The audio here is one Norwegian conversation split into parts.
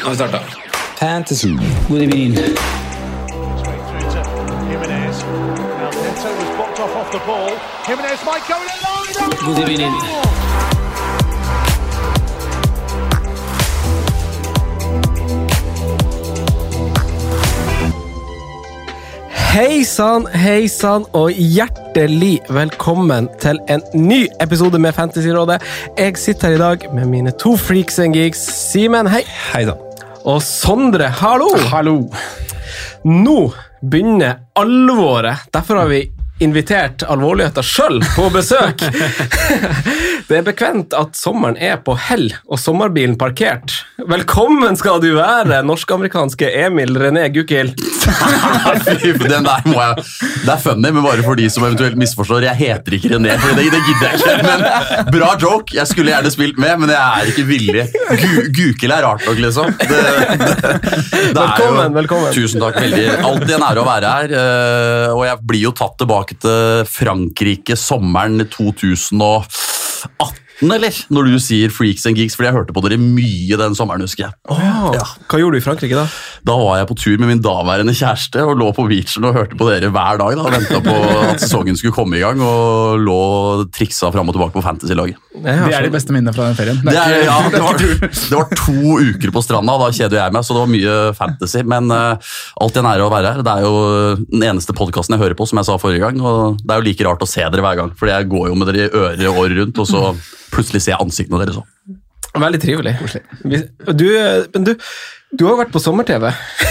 Nå har vi starta. Fantasy. God evening. God evening. Hei sann, hei sann, og hjertelig velkommen til en ny episode med Fantasyrådet. Jeg sitter her i dag med mine to freaks and geeks. Simen, hei. Hei sann. Og Sondre, hallo. Hallo. Nå begynner alvoret. Derfor har vi invitert alvorligheta sjøl på besøk. Det er bekvemt at sommeren er på hell og sommerbilen parkert. Velkommen skal du være, norsk-amerikanske Emil René Gukild. Den der må jeg Det er funny, men bare for de som eventuelt misforstår. Jeg heter ikke René, for det, det gidder jeg ikke. Men Bra joke. Jeg skulle gjerne spilt med, men jeg er ikke villig. Gu, Gukild er rart nok, liksom. Det, det, Velkommen, velkommen. Tusen takk. veldig Alltid en ære å være her. eh, Og jeg blir jo tatt tilbake til Frankrike sommeren 2018, eller? Når du sier Freaks and Geeks, fordi jeg hørte på dere mye den sommeren, husker jeg. Åh, Hva gjorde du i Frankrike, da? Da var jeg på tur med min daværende kjæreste og lå på beachen og hørte på dere hver dag. da, Venta på at sesongen skulle komme i gang og lå triksa fram og tilbake på Fantasy-laget. Det er de beste minnene fra den ferien. Det, er, ja, det, var, det var to uker på stranda, da kjeder jeg meg, så det var mye fantasy. Men uh, alt jeg nærer å være her. Det er jo den eneste podkasten jeg hører på, som jeg sa forrige gang. Og det er jo like rart å se dere hver gang, for jeg går jo med dere i øret året rundt, og så plutselig ser jeg ansiktene deres òg. Veldig trivelig. Du, men du, du har jo vært på sommer-TV.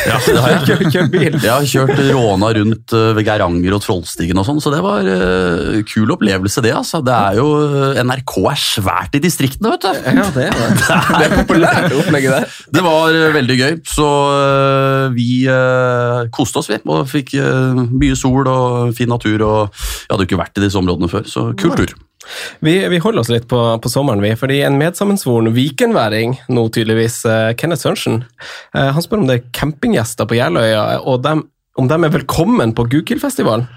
Ja, det har jeg. Kjørt, kjørt bil. Jeg har kjørt råna rundt eh, ved Geiranger og Trollstigen og sånn, så det var uh, kul opplevelse, det. altså. Det er jo, eh, NRK er svært i distriktene, vet du. Ja, det er det. Det er populært, opplegget der. Det var uh, veldig gøy, så uh, vi uh, koste oss, vi. Og fikk mye sol og fin natur. og Jeg hadde jo ikke vært i disse områdene før, så kul tur. Vi, vi holder oss litt på, på sommeren, vi, fordi en medsammensvoren vikenværing, nå tydeligvis uh, Kenneth Sørensen, uh, han spør om det er campinggjester på Jeløya, og dem, om de er velkommen på Gukildfestivalen.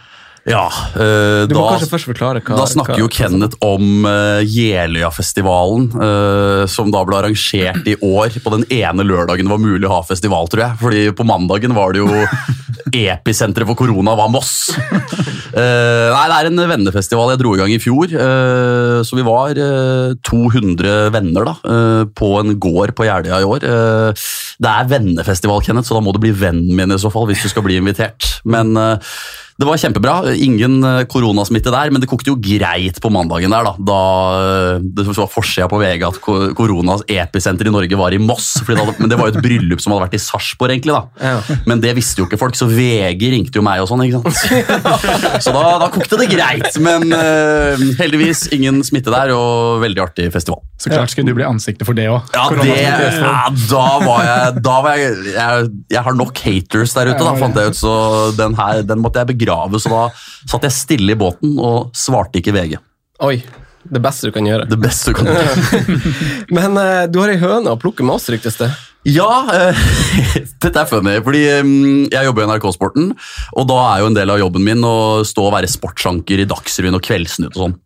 Ja, uh, Du må da, kanskje først forklare hva da snakker jo hva- Kenneth om uh, Jeløyafestivalen, uh, som da ble arrangert i år på den ene lørdagen det var mulig å ha festival, tror jeg. Fordi på mandagen var det jo episenteret for korona var Moss. Uh, nei, det er en vennefestival jeg dro i gang i fjor. Uh, så vi var uh, 200 venner da, på en gård på Jeløya i år. Det er vennefestival, Kenneth, så da må du bli vennen min i så fall hvis du skal bli invitert. Men det var kjempebra. Ingen eh, koronasmitte der, men det kokte jo greit på mandagen der. Da, da eh, det var forsida på VG at koronas episenter i Norge var i Moss. Fordi det hadde, men det var jo et bryllup som hadde vært i Sarpsborg, egentlig. da. Ja. Men det visste jo ikke folk, så VG ringte jo meg og sånn. ikke sant? Så da, da kokte det greit. Men uh, heldigvis ingen smitte der, og veldig artig festival. Så klart skulle du bli ansiktet for det òg. Ja, det, ja, da var jeg Da var jeg, jeg Jeg har nok haters der ute, da, fant jeg ut, så den her den måtte jeg begrave. Så da satt jeg stille i båten og svarte ikke VG. Oi, det beste du kan gjøre. Det beste du kan gjøre. Men uh, du har ei høne å plukke med oss, ryktes det. Ja, uh, dette er funny, fordi um, jeg jobber i NRK-sporten, og da er jo en del av jobben min å stå og være sportsanker i Dagsrevyen og Kveldsnytt og sånn.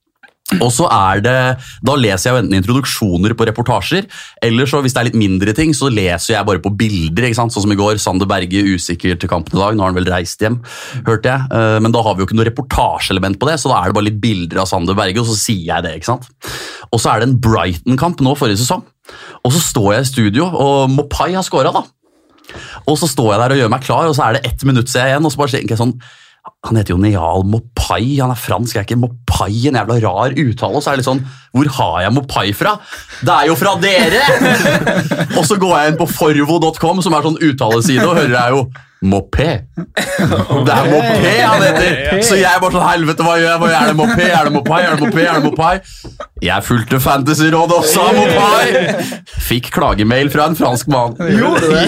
Og så er det, Da leser jeg jo enten introduksjoner på reportasjer, eller så hvis det er litt mindre ting, så leser jeg bare på bilder. ikke sant? Sånn som i går, Sander Berge usikker til kampen i dag. Nå har han vel reist hjem, hørte jeg. Eh, Men da har vi jo ikke noe reportasjeelement på det, så da er det bare litt bilder av Sander Berge, og så sier jeg det. ikke sant? Og så er det en Brighton-kamp nå forrige sesong. Og så står jeg i studio, og Mopai har scora, da. Og så står jeg der og gjør meg klar, og så er det ett minutt siden igjen, og så bare tenker jeg sånn han heter jo Neal Mopai, han er fransk, er ikke Mopai en jævla rar uttale? Og så er det litt sånn, hvor har jeg Mopai fra? Det er jo fra dere! og så går jeg inn på forvo.com, som er sånn uttaleside, og hører jeg jo Mopé. Det er Mopé han heter! Så jeg bare sånn Helvete, hva gjør jeg? Hva er det Mopé? Er det Mopai? Er det Mopé? Er det Mopai? Jeg fulgte Fantasyrådet også, Mopai! Fikk klagemail fra en fransk mann. Gjorde det?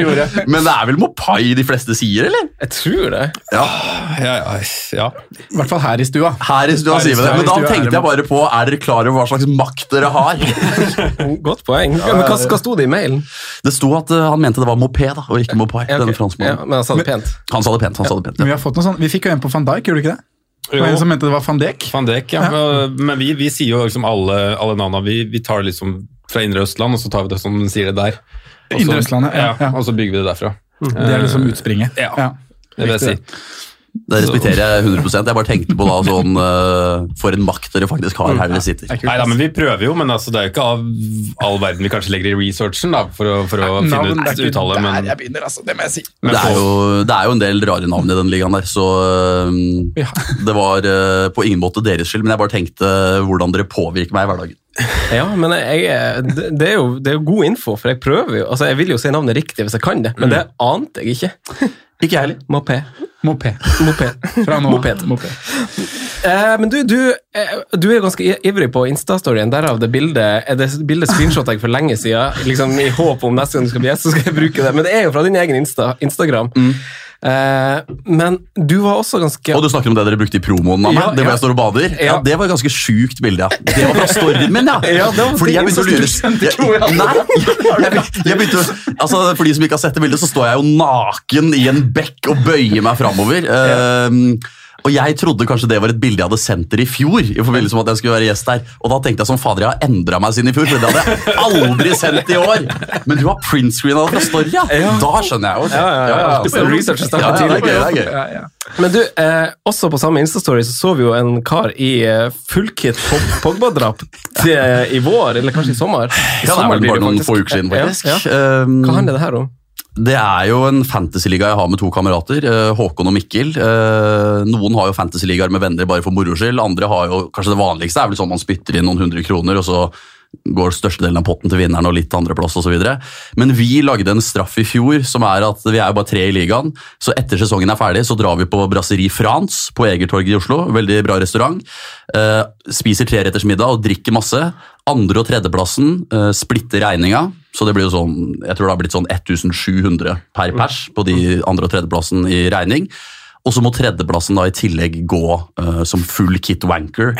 Gjorde. Men det er vel Mopai de fleste sier, eller? Jeg tror det. Ja. Ja, ja, ja. I hvert fall her i stua. Her i stua Her i sier vi det. Men da tenkte jeg bare på, er dere klar over hva slags makt dere har? Godt poeng. Men hva, hva sto det i mailen? Det sto at uh, han mente det var Mopé, da, og ikke Mopai. Ja, ok. denne Ja, franskmannen. men han sa det pent. Han sa det pent. han sa det pent. Ja. vi har fått noe sånn, vi fikk jo en på van Dijk, gjorde du ikke det? Det var en som mente det var van Dijk. Van Dijk, ja. Men vi, vi sier jo liksom alle, alle navna. Vi, vi tar det liksom fra Indre Østland, og så tar vi det som den sier det der. Også, Indre Østlandet, ja, ja. Og så bygger vi det derfra. Det er liksom utspringet. Ja. Det vil jeg si. Det respekterer jeg 100% Jeg bare tenkte på da sånn uh, For en makt dere faktisk har her dere sitter. Det er Nei da, men Vi prøver jo, men altså, det er jo ikke av all verden vi kanskje legger i researchen da, for å, for å Nei, finne det er ut ikke uttale. der Men, jeg begynner, altså. Det må jeg si. Det er, jo, det er jo en del rare navn i den ligaen der, så um, Ja. det var uh, på ingen måte deres skyld, men jeg bare tenkte hvordan dere påvirker meg i hverdagen. Ja, men jeg, det, det, er jo, det er jo god info, for jeg prøver jo. Altså, jeg vil jo si navnet riktig hvis jeg kan det, men det ante jeg ikke. Ikke jeg heller. Mopé. Mopé. Moped. Fra nå. Moped. Moped. Eh, men du, du, eh, du er ganske ivrig på Insta-storyen. Derav det bildet er det bildet screenshot jeg for lenge siden. Liksom I håp om neste gang du skal bli gjest, så skal jeg bruke det. Men det er jo fra din egen Insta, Instagram. Eh, men du var også ganske Og du snakker om det dere brukte i promoen av meg? Ja, det hvor ja. jeg står og bader? Ja. Det var et ganske sjukt bilde, ja. Det var fra storyen min, ja. Ja, det var Fordi jeg begynte å lure jeg, Nei, jeg, begynte altså For de som ikke har sett det bildet, så står jeg jo naken i en bekk og bøyer meg framover. Ehm, og jeg trodde kanskje det var et bilde jeg hadde sendt dere i fjor. i forbindelse med at jeg skulle være gjest der. Og da tenkte jeg som fader, jeg har endra meg siden i fjor. For det hadde jeg aldri sendt i år. Men du har printscreena det fra Story, ja. Da skjønner jeg jo. Ja, ja, ja. Ja, Researchen ja, startet ja, det er gøy, det er gøy. Ja, ja. Men du, eh, også på samme Insta-story så så vi jo en kar i eh, fullkit Pogba-drap i vår, eller kanskje i sommer. I Ja, det er sommer vel bare noen faktisk. få uker siden, faktisk. Ja, ja. Ehm, Hva handler det her om? Det er jo en fantasyliga jeg har med to kamerater, eh, Håkon og Mikkel. Eh, Noen har jo fantasyligaer med venner bare for moro skyld. Andre har jo, kanskje det vanligste er vel sånn man spytter inn noen hundre kroner, og så går størstedelen av potten til vinneren og litt andreplass osv. Men vi lagde en straff i fjor som er at vi er jo bare tre i ligaen. Så etter sesongen er ferdig, så drar vi på Brasserie France på Egertorget i Oslo. Veldig bra restaurant. Eh, spiser treretters middag og drikker masse. Andre- og tredjeplassen splitter regninga. Så det blir jo sånn, jeg tror det har blitt sånn 1700 per pers på de andre- og tredjeplassen i regning. Og så må tredjeplassen da i tillegg gå uh, som full kit wanker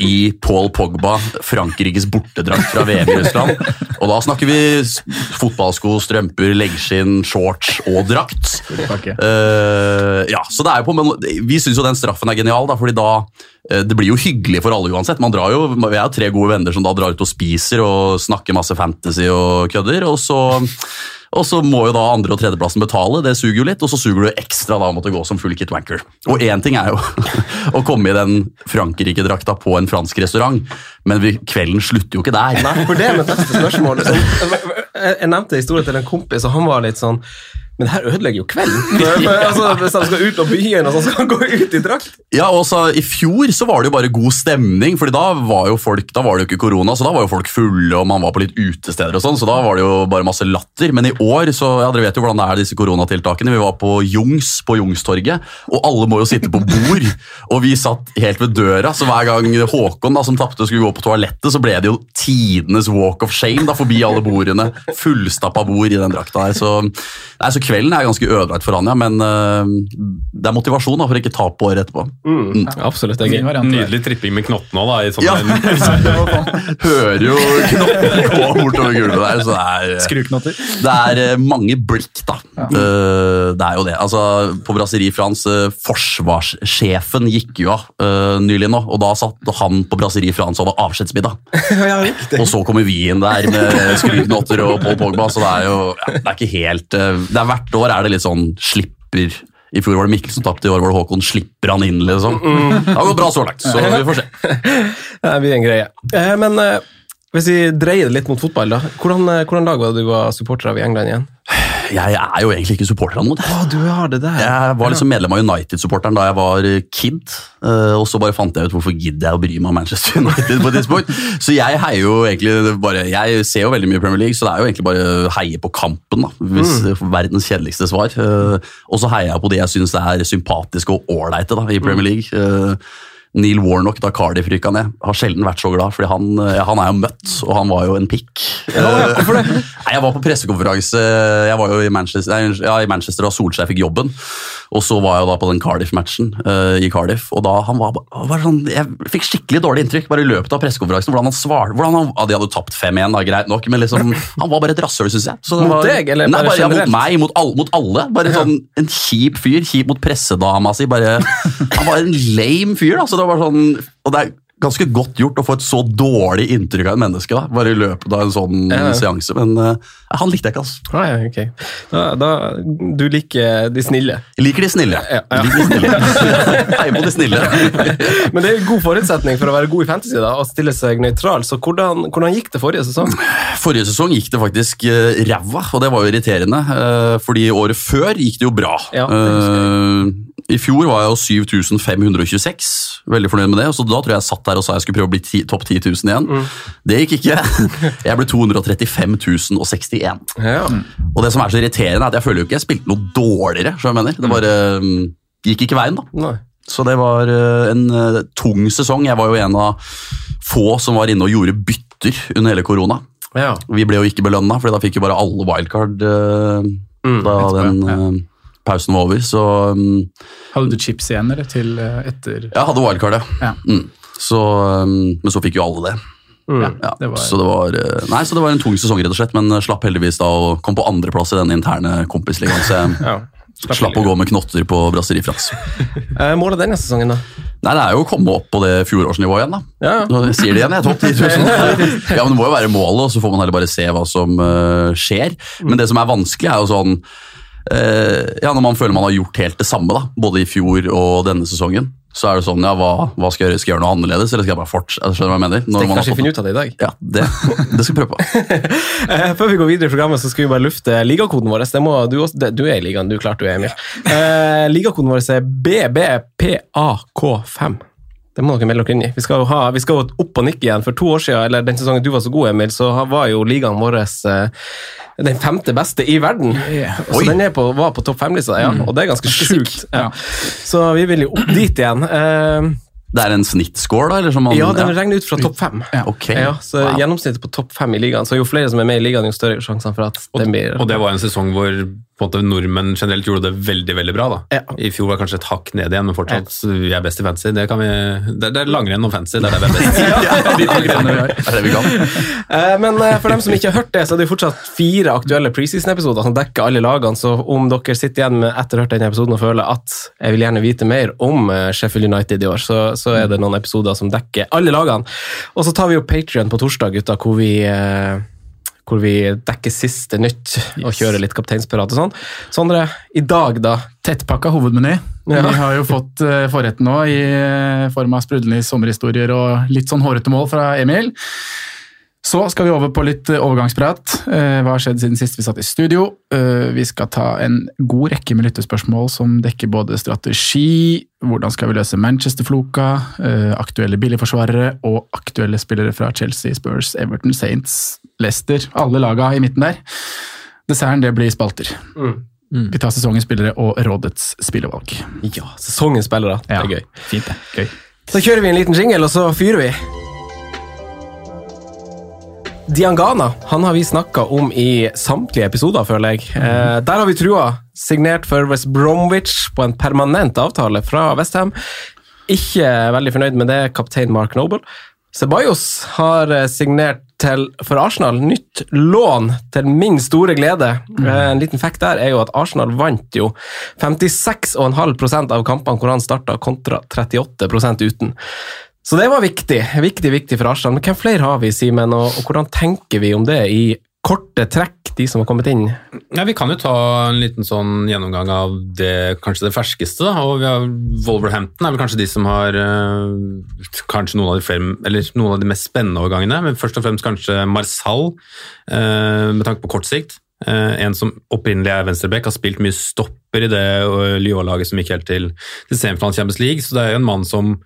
i Paul Pogba, Frankrikes bortedrakt fra VM i Russland. Og da snakker vi fotballsko, strømper, leggskinn, shorts og drakt. Uh, ja, så det er jo på, men Vi syns jo den straffen er genial, da, fordi da eh, det blir jo hyggelig for alle uansett. Man drar jo, Vi er jo tre gode venner som da drar ut og spiser og snakker masse fantasy og kødder. og så... Og så må jo da andre- og tredjeplassen betale, det suger jo litt, og så suger du ekstra da å måtte gå som full kit wanker. Og én ting er jo å komme i den Frankrike-drakta på en fransk restaurant, men kvelden slutter jo ikke der. Nei, for det er mitt neste spørsmål. Liksom. jeg nevnte historien til en kompis, og han var litt sånn Men det her ødelegger jo kvelden. Altså, hvis han skal ut av byen, så skal han gå ut i drakt. Ja, og så I fjor så var det jo bare god stemning, fordi da var jo folk, da var det jo ikke korona, så da var jo folk fulle, og man var på litt utesteder og sånn, så da var det jo bare masse latter. Men i år, så ja, dere vet jo hvordan det er disse koronatiltakene, vi var på Jungs på Jungstorget, og alle må jo sitte på bord, og vi satt helt ved døra, så hver gang Håkon da, som tapte skulle gå på toalettet, så ble det jo tidenes walk of shame da, forbi alle bordene, fullstappa bord i den drakta her, så, nei, så kvelden er ganske ødelagt for han, ja, men øh, det er motivasjon da, for å ikke tape året etterpå. Mm, absolutt. Det er gøy. Nydelig tripping med knottene òg, da. I sånn Ja. en, Hører jo knottene gå bortover gulvet der, så det er, Skruknotter. det er eh, mange blikk, da. Eh, Det er jo det. Altså, på Brasserie France, eh, forsvarssjefen gikk jo av eh, nylig nå, og da satt han på Brasserie France og hadde avskjedsmiddag. Ja. Og så kommer vi inn der med skruknotter og Paul Pogba, så det er jo ja, det er ikke helt eh, det er Hvert år er det litt sånn slipper I fjor var det Mikkel som tapte, i år var det Håkon. Slipper han inn, liksom? Det har gått bra så langt, så vi får se. Det blir en greie. Eh, men eh, hvis vi dreier det litt mot fotball, da. Hvordan, eh, hvordan lag var det du var supporter av i England igjen? Jeg er jo egentlig ikke supporter av noe. Å, du har det der. Jeg var liksom medlem av United-supporteren da jeg var eh, kid, eh, og så bare fant jeg ut hvorfor gidder jeg å bry meg om Manchester United på et tidspunkt. Så jeg heier jo egentlig bare Jeg ser jo veldig mye Premier League, så det er jo egentlig bare å heie på kampen, da. Hvis verdens kjedeligste svar. Eh, Og så heier jeg på de jeg syns er sympatiske og ålreite i Premier League. Eh, Neil Warnock da Cardiff rykka ned, har sjelden vært så glad, fordi han, ja, han er jo møtt, og han var jo en pikk. det? Nei, Jeg var på pressekonferanse Jeg var jo i Manchester, nei, ja, i Manchester da Solskjær fikk jobben. Og så var jeg jo da på den Cardiff-matchen uh, i Cardiff. Og da han var var sånn Jeg fikk skikkelig dårlig inntrykk bare i løpet av pressekonferansen. Hvordan han svarte hvordan han, ja, De hadde tapt 5-1, da, greit nok, men liksom, han var bare et rasshøl, syns jeg. Så Mot deg, eller nei, bare bare ja, mot meg, mot alle. Mot alle. Bare sånn En kjip fyr. Kjip mot pressedama si. Bare, han var en lame fyr. da, så det var sånn, Og det er ganske godt gjort å få et så dårlig inntrykk av et menneske da, bare i løpet av en sånn Ja, seanse. Men uh, han likte jeg ikke, altså. Ah, ja. Da, da, du liker de snille. Jeg liker de snille. Ja, ja. Liker de snille. Heier på de snille. Men det er en god forutsetning for å være god i fantasy da, å stille seg nøytral. Så hvordan, hvordan gikk det forrige sesong? Forrige sesong gikk det faktisk uh, ræva, og det var jo irriterende. Uh, fordi året før gikk det jo bra. Ja, det Eh, I fjor var jeg jo 7526, veldig fornøyd med det. så Da tror jeg jeg satt der og sa jeg skulle prøve å bli ti, topp 10 000 igjen. Mm. Det gikk ikke. Jeg ble 235 061. Ja. Og det som er så irriterende, er at jeg føler jo ikke jeg spilte noe dårligere. Så jeg mener. Det bare mm, gikk ikke veien, da. Nei. Så det var eh, en eh, tung sesong. Jeg var jo en av få som var inne og gjorde bytter under hele korona. Ja. Vi ble jo ikke belønna, for da fikk jo bare alle wildcard da Mm, da den eh, pausen var over. Så um, Hadde du chips igjen, eller? Til eh, etter jeg hadde wildcard, ja. Ja. Mm. Så, um, men så fikk jo alle det. Mm. Ja, det var- Så det var, eh, nei, så det var en tung sesong, rett og slett, men slapp heldigvis da å komme på andreplass i den interne kompisligaen. Så jeg Ja. slapp å gå med knotter på Brasserie France. Eh, målet denne sesongen, da? Nei, det er jo å komme opp på det fjorårsnivået igjen, da. Ja. Nå sier det igjen, jeg topp 10 000. Ja, men det må jo være målet, og så får man heller bare se hva som uh, skjer. Men det som er vanskelig, er jo sånn eh, Ja, når man føler man har gjort helt det samme, da, både i fjor og denne sesongen, så er det sånn, ja, hva, hva skal jeg gjøre? Skal jeg gjøre noe annerledes, eller skal jeg bare fortsette? Skjønner du hva jeg mener? Når det man kanskje finne ut av det i dag. Ja, det, det skal vi prøve på. Eh, Før vi går videre i programmet, så skal vi bare lufte ligakoden vår. Det må, du, også, du er i ligaen, du klarte du, Emil. Eh, ligakoden vår er BBPAK5. Det må dere melde dere inn i. Vi skal, jo ha, vi skal jo opp og nikke igjen. For to år siden, eller den sesongen du var så god, Emil, så var jo ligaen vår eh, den femte beste i verden. Så Oi. den er på, var på topp fem-lista, ja, og det er ganske sjukt. Ja. Så vi vil jo opp dit igjen. Eh, Det er en snittscore, da? Eller som man, ja, den regner ut fra topp fem. Ok. Ja, så Wow. Gjennomsnittet på topp fem i ligaen. Så jo flere som er med i ligaen, jo større sjanser for at Og, den blir og det var en sesong hvor på en måte, nordmenn generelt gjorde det veldig veldig bra. da. Ja. I fjor var kanskje et hakk ned igjen, men fortsatt vi er best i fantasy. Det, kan vi, det, det er langrenn og fantasy. Det er det vi er best i. har. Det er det vi kan. Eh, Men eh, for dem som ikke har hørt det, så er det jo fortsatt fire aktuelle preseason-episoder som dekker alle lagene. Så om dere sitter igjen med etter å ha hørt denne episoden og føler at jeg vil gjerne vite mer om eh, Sheffield United i år, så, så er det noen episoder som dekker alle lagene. Og så tar vi jo Patrion på torsdag, gutta, hvor vi eh, hvor vi dekker siste nytt og kjører litt Kapteinspirat og sånn. Sondre, i dag, da? Tettpakka hovedmeny. Ja. Vi har jo fått uh, forretten nå i eh, form av sprudlende sommerhistorier og litt sånn hårete mål fra Emil. Så skal vi over på litt eh, overgangsprat. Eh, hva har skjedd siden sist vi satt i studio? Eh, vi skal ta en god rekke med lyttespørsmål som dekker både strategi, hvordan skal vi løse Manchester-floka, eh, aktuelle billigforsvarere og aktuelle spillere fra Chelsea, Spurs, Everton, Saints, Leicester. Alle laga i midten der. Desserten, det blir spalter. Vi tar sesongens spillere og rådets spillevalg. Ja, sesongens spillere. Det Ja. er gøy. Fint, det. Gøy. Så kjører vi en liten jingle, og så fyrer vi. Diangana han har vi snakka om i samtlige episoder, føler jeg. Eh, der har vi trua. Signert for West Bromwich på en permanent avtale fra Westham. Ikke veldig fornøyd med det, kaptein Mark Noble. Ceballos har eh, signert til, for Arsenal nytt lån, til min store glede. Mm. En liten fact der er jo at Arsenal vant jo 56,5% av kampene hvor han starta, kontra 38% uten. Så det var viktig. Viktig, viktig for Arsenal. Men hvem flere har vi, Simen, og, og hvordan tenker vi om det i korte trekk, de som har kommet inn? Ja, Vi kan jo ta en liten sånn gjennomgang av det, kanskje det ferskeste. da, og har Wolverhampton er vel kanskje de som har eh, kanskje noen av, frem, noen av de mest spennende overgangene. Men først og fremst kanskje Marsal, eh, med tanke på kort sikt. Eh, en som opprinnelig er venstreback, har spilt mye stopper i det Lyon-laget som gikk helt til, til semifinalen Champions League. Så det er jo en mann som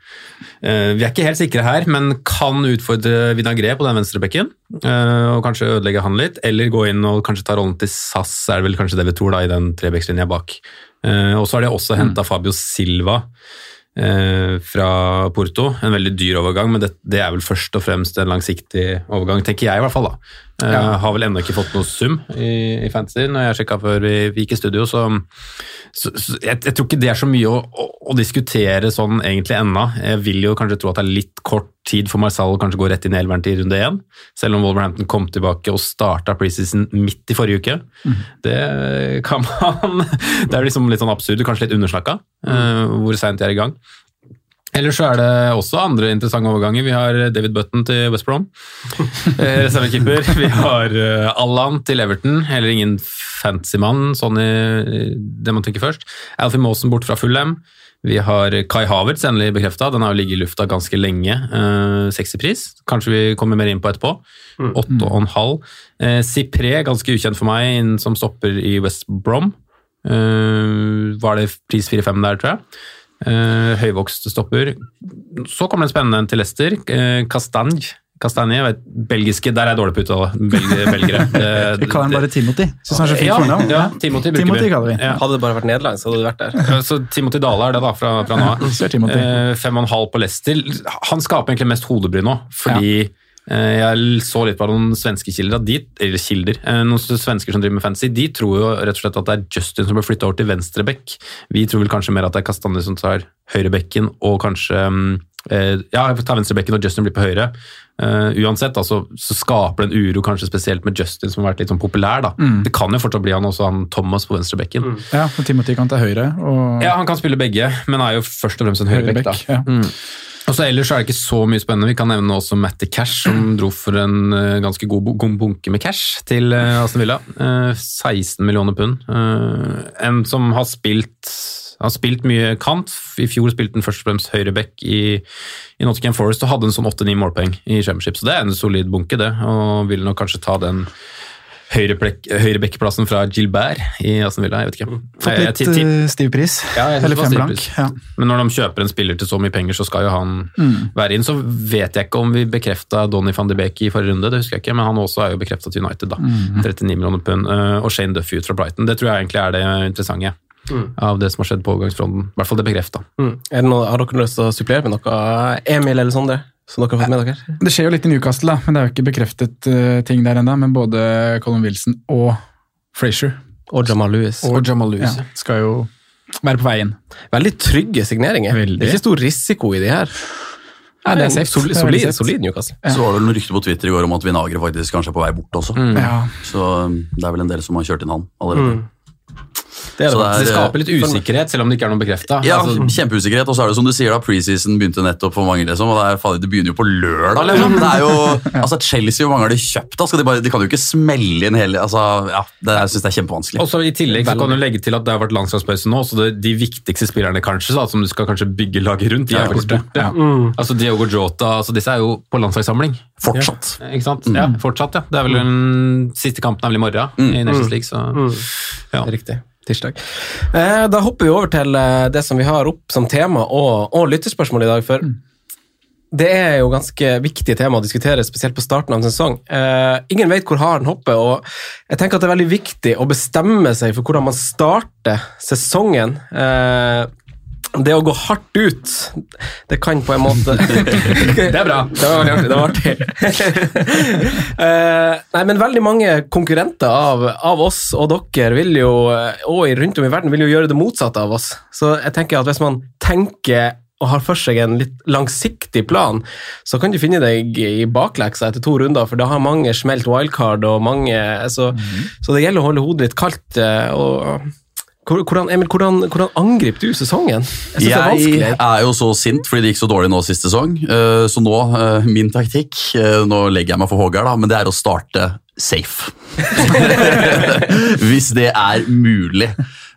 eh, Vi er ikke helt sikre her, men kan utfordre Vinagre på den venstrebekken. Eh, og kanskje ødelegge han litt, eller gå inn og kanskje ta rollen til SAS, er det vel kanskje det vi tror, da, i den trebekslinja bak. Eh, og så har de også henta Fabio Silva eh, fra Porto. En veldig dyr overgang, men det, det, er vel først og fremst en langsiktig overgang, tenker jeg i hvert fall. da. Eh, ja. Har vel ennå ikke fått noe sum i, i Fantasy når jeg sjekka før vi, vi, gikk i studio, så, så, så jeg, jeg, tror ikke det er så mye å, å, å diskutere sånn egentlig ennå. Jeg vil jo kanskje tro at det er litt kort tid for Marcel å kanskje gå rett inn i elveren til runde én, selv om Wolverhampton kom tilbake og starta preseason midt i forrige uke. Mm. Det kan man Det er liksom litt sånn absurd, kanskje litt undersnakka, mm. uh, hvor seint de er i gang. Ellers så er det også andre interessante overganger. Vi har David Button til West Brom, eh, reservekeeper. Vi har eh, Allan til Everton, heller ingen fancy mann, sånn i det man tenker først. Alfie Mawson bort fra Fulham. Vi har Kai Havertz endelig bekrefta, den har jo ligget i lufta ganske lenge. Eh, sexy pris, kanskje vi kommer mer inn på etterpå. Mm. Åtte og en halv. Eh, Cipré, ganske ukjent for meg, som stopper i West Brom. Eh, var det pris 4-5 der, tror jeg. Uh, høyvokst stopper. Så kommer det en spennende til Leicester. Uh, Castagne. Kastanje, vet, belgiske, Der er jeg dårlig på uttale. Belg, belgere. Vi kaller han bare Timothy. Synes han er så fint ja, fornavn. Ja, Timothy, Timothy kaller vi. Ja. Hadde det bare vært nederlandsk, hadde du vært der. Så Timothy Dale er det, da, fra, fra nå av. Fem og en halv på Leicester. Han skaper egentlig mest hodebry nå, fordi ja. Eh, jeg så litt på noen svenske kilder, de, eller kilder, eh, noen svensker som driver med fantasy, de tror jo rett og slett at det er Justin som blir flytta over til venstreback. Vi tror vel kanskje mer at det er Kastanje som tar høyrebekken, og kanskje mm, eh, ja, tar venstrebekken og Justin blir på høyre. Uh, uansett altså, så skaper det en uro, kanskje spesielt med Justin, som har vært litt sånn populær. da. Mm. Det kan jo fortsatt bli han også, han Thomas på venstrebekken. Mm. Ja, og Timothy kan ta høyre. Og... Ja, han kan spille begge, men er jo først og fremst en høyrebekk. Høyre ja. mm. Og så Ellers er det ikke så mye spennende. Vi kan nevne også Matty Cash, som dro for en uh, ganske god, god, bunke med cash til uh, Aston Villa. Uh, 16 millioner pund. en som har spilt, har spilt mye kant. I fjor spilte han først og fremst høyreback i, i Nottingham Forest og hadde en sånn 8-9 målpoeng i Championship, så det er en solid bunke, det. Og vil nok kanskje ta den høyrebekkeplassen fra Gilbert i Aston Villa. Jeg vet ikke. Fått litt jeg, stiv pris. Ja, Eller fem blank. Ja. Men når de kjøper en spiller til så mye penger, så skal jo han mm. være inn. Så vet jeg ikke om vi bekrefta Donny van de Beek i forrige runde, det husker jeg ikke, men han også er jo bekrefta til United, da. Mm. 39 millioner pund. Uh, og Shane Duffy ut fra Brighton. Det tror jeg egentlig er det interessante. Mm. av det som har skjedd på overgangsfronten. I hvert fall det bekrefta. Mm. Har dere lyst til å supplere med noe, Emil eller Sondre? Så dere har fått med dere? Det skjer jo litt i Newcastle, da, men det er jo ikke bekreftet uh, ting der ennå. Men både Colin Wilson og Frazier og Jamal Lewis, og Jamal Lewis ja, skal jo være på vei inn. Veldig trygge signeringer. Veldig. Det er ikke stor risiko i de her. Nei, det er safe. Solid, solid, solid Newcastle. Ja. Så var det noen rykter på Twitter i går om at Vinagre faktisk kanskje er på vei bort også. Mm. Ja. Så um, det er vel en del som har kjørt inn han allerede. Mm. Det, det, det, skaper litt usikkerhet, selv om det ikke er noe bekrefta. Ja, altså, kjempeusikkerhet, og så er det som du sier, da, preseason begynte nettopp for mange. liksom, og det, er, det begynner jo på lørdag. liksom. Det er jo, altså Chelsea, hvor mange har de kjøpt? da? De, bare, de, kan jo ikke smelle inn hele altså, ja, det, Jeg syns det er kjempevanskelig. Og så I tillegg så kan du legge til at det har vært landslagspause nå, så det, de viktigste spillerne kanskje, da, som du skal kanskje bygge laget rundt, de er faktisk borte. Ja. Mm. Altså Diogo Jota, altså disse er jo på landslagssamling. Fortsatt. Ja, ikke sant? Mm. Ja, fortsatt, ja. Det er vel den siste kampen er vel i morgen mm. i Nations League. så mm. ja. Riktig tirsdag. Eh, da hopper vi over til eh, det som vi har opp som tema og, og lytterspørsmål i dag. For mm. det er jo ganske viktige tema å diskutere, spesielt på starten av en sesong. Eh, ingen vet hvor haren hopper, og jeg tenker at det er veldig viktig å bestemme seg for hvordan man starter sesongen. Eh, det å gå hardt ut, det kan på en måte Det er bra. Det var artig. Det var artig. uh, nei, men veldig mange konkurrenter av, av, oss og dere vil jo, og rundt om i verden vil jo gjøre det motsatte av oss. Så jeg tenker at hvis man tenker og har for seg en litt langsiktig plan, så kan du finne deg i bakleksa etter to runder, for da har mange smelt wildcard, og mange, så, mm -hmm. så det gjelder å holde hodet litt kaldt. Eh, og hvordan, Emil, hvordan, hvordan angriper du sesongen? Jeg, jeg er, jo så sint fordi det gikk så dårlig nå sist sesong. Eh, så nå, eh, min taktikk eh, Nå legger jeg meg for Hågard, men det er å starte safe. Hvis det er mulig.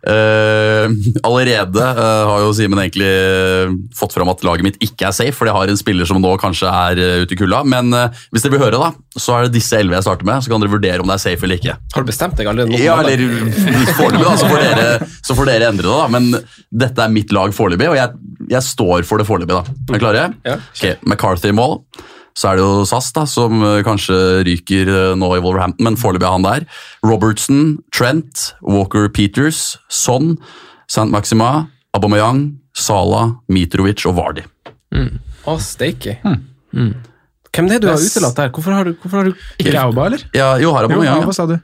Uh, allerede uh, har jo Simen egentlig uh, fått fram at laget mitt ikke er safe, for jeg har en spiller som nå kanskje er ute i kulda. Men hvis dere vil høre, da, så er det disse elleve jeg starter med. Så kan dere vurdere om det er safe eller ikke. Har du bestemt deg allerede? Ja, eller foreløpig, da, så får, dere, så får dere endre det. da, Men dette er mitt lag foreløpig, og jeg, jeg, står for det foreløpig. da. Er dere klare? Ja. Ok, McCarthy i mål. Så er det jo SAS da, som kanskje ryker nå i Wolverhampton, men foreløpig er han der. Robertson, Trent, Walker Peters, Son, St. Maxima, Aubameyang, Sala, Mitrovic og Vardi. Mm. Å, steike. Mm. Hvem er det du har utelatt der? Hvorfor har du, hvorfor har du Ikke Auba, eller? Ja, jo, har Aubameyang. Jo, Auba, sa du.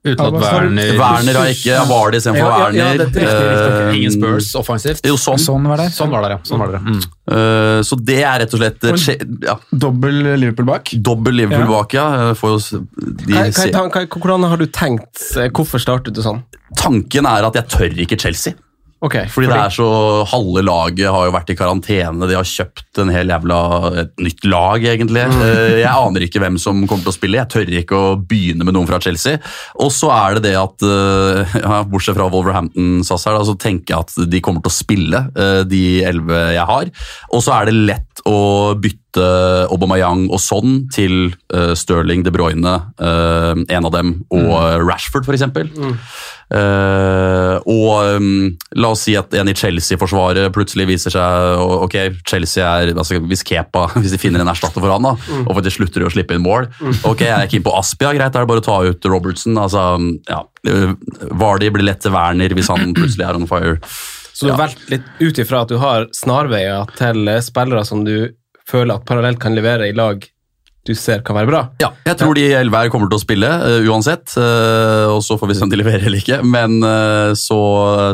Uten at Werner Werner har ikke Vardi istedenfor ja, Werner. Ja, ja, det er riktig, riktig. Eh, Ingen Spurs offensivt. Jo, sånn. Sånn var det. Sånn var det, ja. Sånn var det. Mm. Uh, så det er rett og slett uh, ja, Dobbel Liverpool bak. dobbel Liverpool Ja. bak, ja. Får jo se- hva, hva, Hvordan har du tenkt? eh, Hvorfor startet du sånn? Tanken er at jeg tør ikke Chelsea. Ok, Fordi det er så Halve laget har jo vært i karantene, de har kjøpt en hel jævla et nytt lag, egentlig. Eh, Jeg aner ikke hvem som kommer til å spille, jeg tør ikke å begynne med noen fra Chelsea. Og så er det det at, eh, ja, bortsett fra Wolverhampton SAS her, da, så tenker jeg at de kommer til å spille, eh, de elleve jeg har. Og så er det lett å bytte Aubameyang og Son til uh, Sterling, De Bruyne, uh, en av dem, og Rashford f.eks. Uh, og um, la oss si at en i Chelsea-forsvaret plutselig viser seg Ok, Chelsea er altså Hvis Kepa hvis de finner en erstatter for han da, og faktisk slutter å slippe inn mål Ok, jeg er keen på Aspia, greit, da er det bare å ta ut Robertson. altså, ja, Vardy blir lett til Werner hvis han plutselig er on fire. Så du har valgt litt ut ifra at du har snarveier til eh, spillere som du føler at parallelt kan levere i lag du ser kan være bra? Ja, jeg tror de i her kommer til å spille uh, uansett, uh, og så får vi se om de leverer eller ikke. Men uh, så,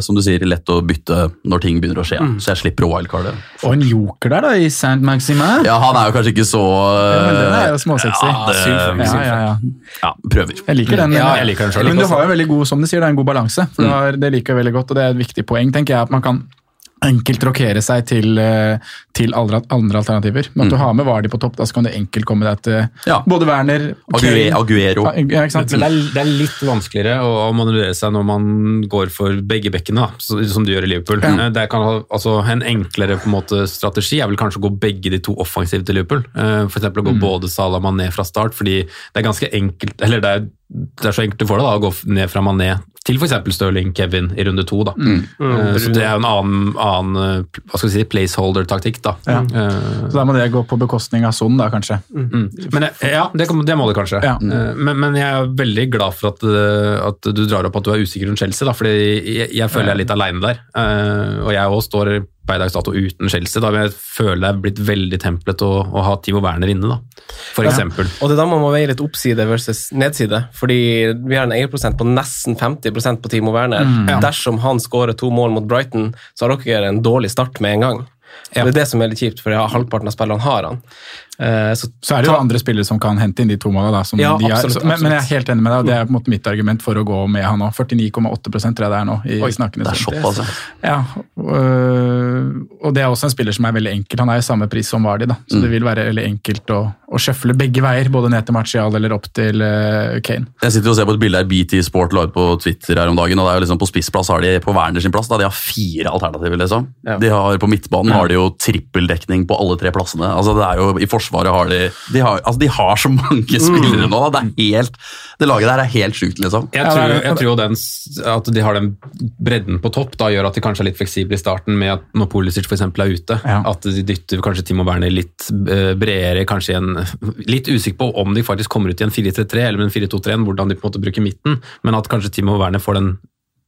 som du sier, lett å bytte når ting begynner å skje. Så jeg slipper å wildcarde. Og en joker der, da, i Saint Maximin. Ja, han er jo kanskje ikke så Ja, men den er jo småsexy. Ja, det, Ja, ja, ja. ja, prøver. Jeg liker den. Ja, jeg liker den selv, Men du har jo veldig god som du sier, det er en god balanse. For du har, Det liker jeg veldig godt, og det er et viktig poeng. tenker jeg, at man kan enkelt rokere seg til, eh, til andre, andre alternativer. Men at du har med Vardi på topp, da så kan du enkelt komme deg til Ja. både Werner Aguero. Aguero. Ja, ikke sant? Men det er, det er litt vanskeligere å, å manøvrere seg når man går for begge bekkene, som du gjør i Liverpool. Ja. Eh, Det kan, altså, en enklere på en måte, strategi er vel kanskje å gå begge de to offensive til Liverpool. F.eks. For eksempel å gå både Salah og Mané fra start, fordi det er ganske enkelt Eller det er, det er så enkelt du får det, da, å gå ned fra Mané til f.eks. Stirling Kevin i runde to. Da. Eh, Så det er jo en annen, annen eh, hva skal vi si, placeholder-taktikk. da. Ja. Uh, Så da må det gå på bekostning av sonen, da, kanskje. Mm. Men ja, det, det må det kanskje. Ja. Men, men jeg er veldig glad for at, at du drar opp at du er usikker rundt Chelsea, da, fordi jeg, jeg føler jeg er litt aleine der. Eh, Og jeg òg står per dags dato uten Chelsea, da, jeg føler det er blitt veldig templet å, å ha Timo Werner inne, da. for Ja. eksempel. Og det er da man må veie litt oppside versus nedside. Fordi vi har en eierprosent på nesten 50% på Timo Werner. Mm. Ja. Dersom han skårer to mål mot Brighton, så har dere en dårlig start med en gang. Ja. Det er det som er litt kjipt, for halvparten av spillerne har han. Eh, så, Så er det jo ta- andre spillere som kan hente inn de to målene. Da, som Ja, de er, så, men, men jeg er helt enig med deg, og det er på en måte mitt argument for å gå med han òg. 49,8 tror jeg det er nå. i Oi, snakkende det er shopp, altså. ja. Ja, øh, og det er også en spiller som er veldig enkel. Han er i samme pris som Vardi, da. så det vil være veldig enkelt å, å sjøfle begge veier, både ned til Martial eller opp til uh, Kane. Jeg sitter og ser på et bilde her BT Sport la ut på Twitter her om dagen. og det er jo liksom På spissplass har de på Werner sin plass. Da, de har fire alternativer. liksom. Ja. De har På midtbanen har de jo trippeldekning på alle tre plassene. Altså det er jo I Forsvaret har de De har, altså de har så mange spillere nå. Det er helt, det laget der er helt sjukt, liksom. Jeg tror, jeg tror den, at de har den bredden på topp, da gjør at de kanskje er litt fleksible i starten med at når Pulisic for eksempel er ute. Ja. At de dytter kanskje Timo Werner litt eh, bredere, kanskje i en Litt usikker på om de faktisk kommer ut i en 4-3-3 eller en 4-2-3, hvordan de på en måte bruker midten, men at kanskje Timo Werner får den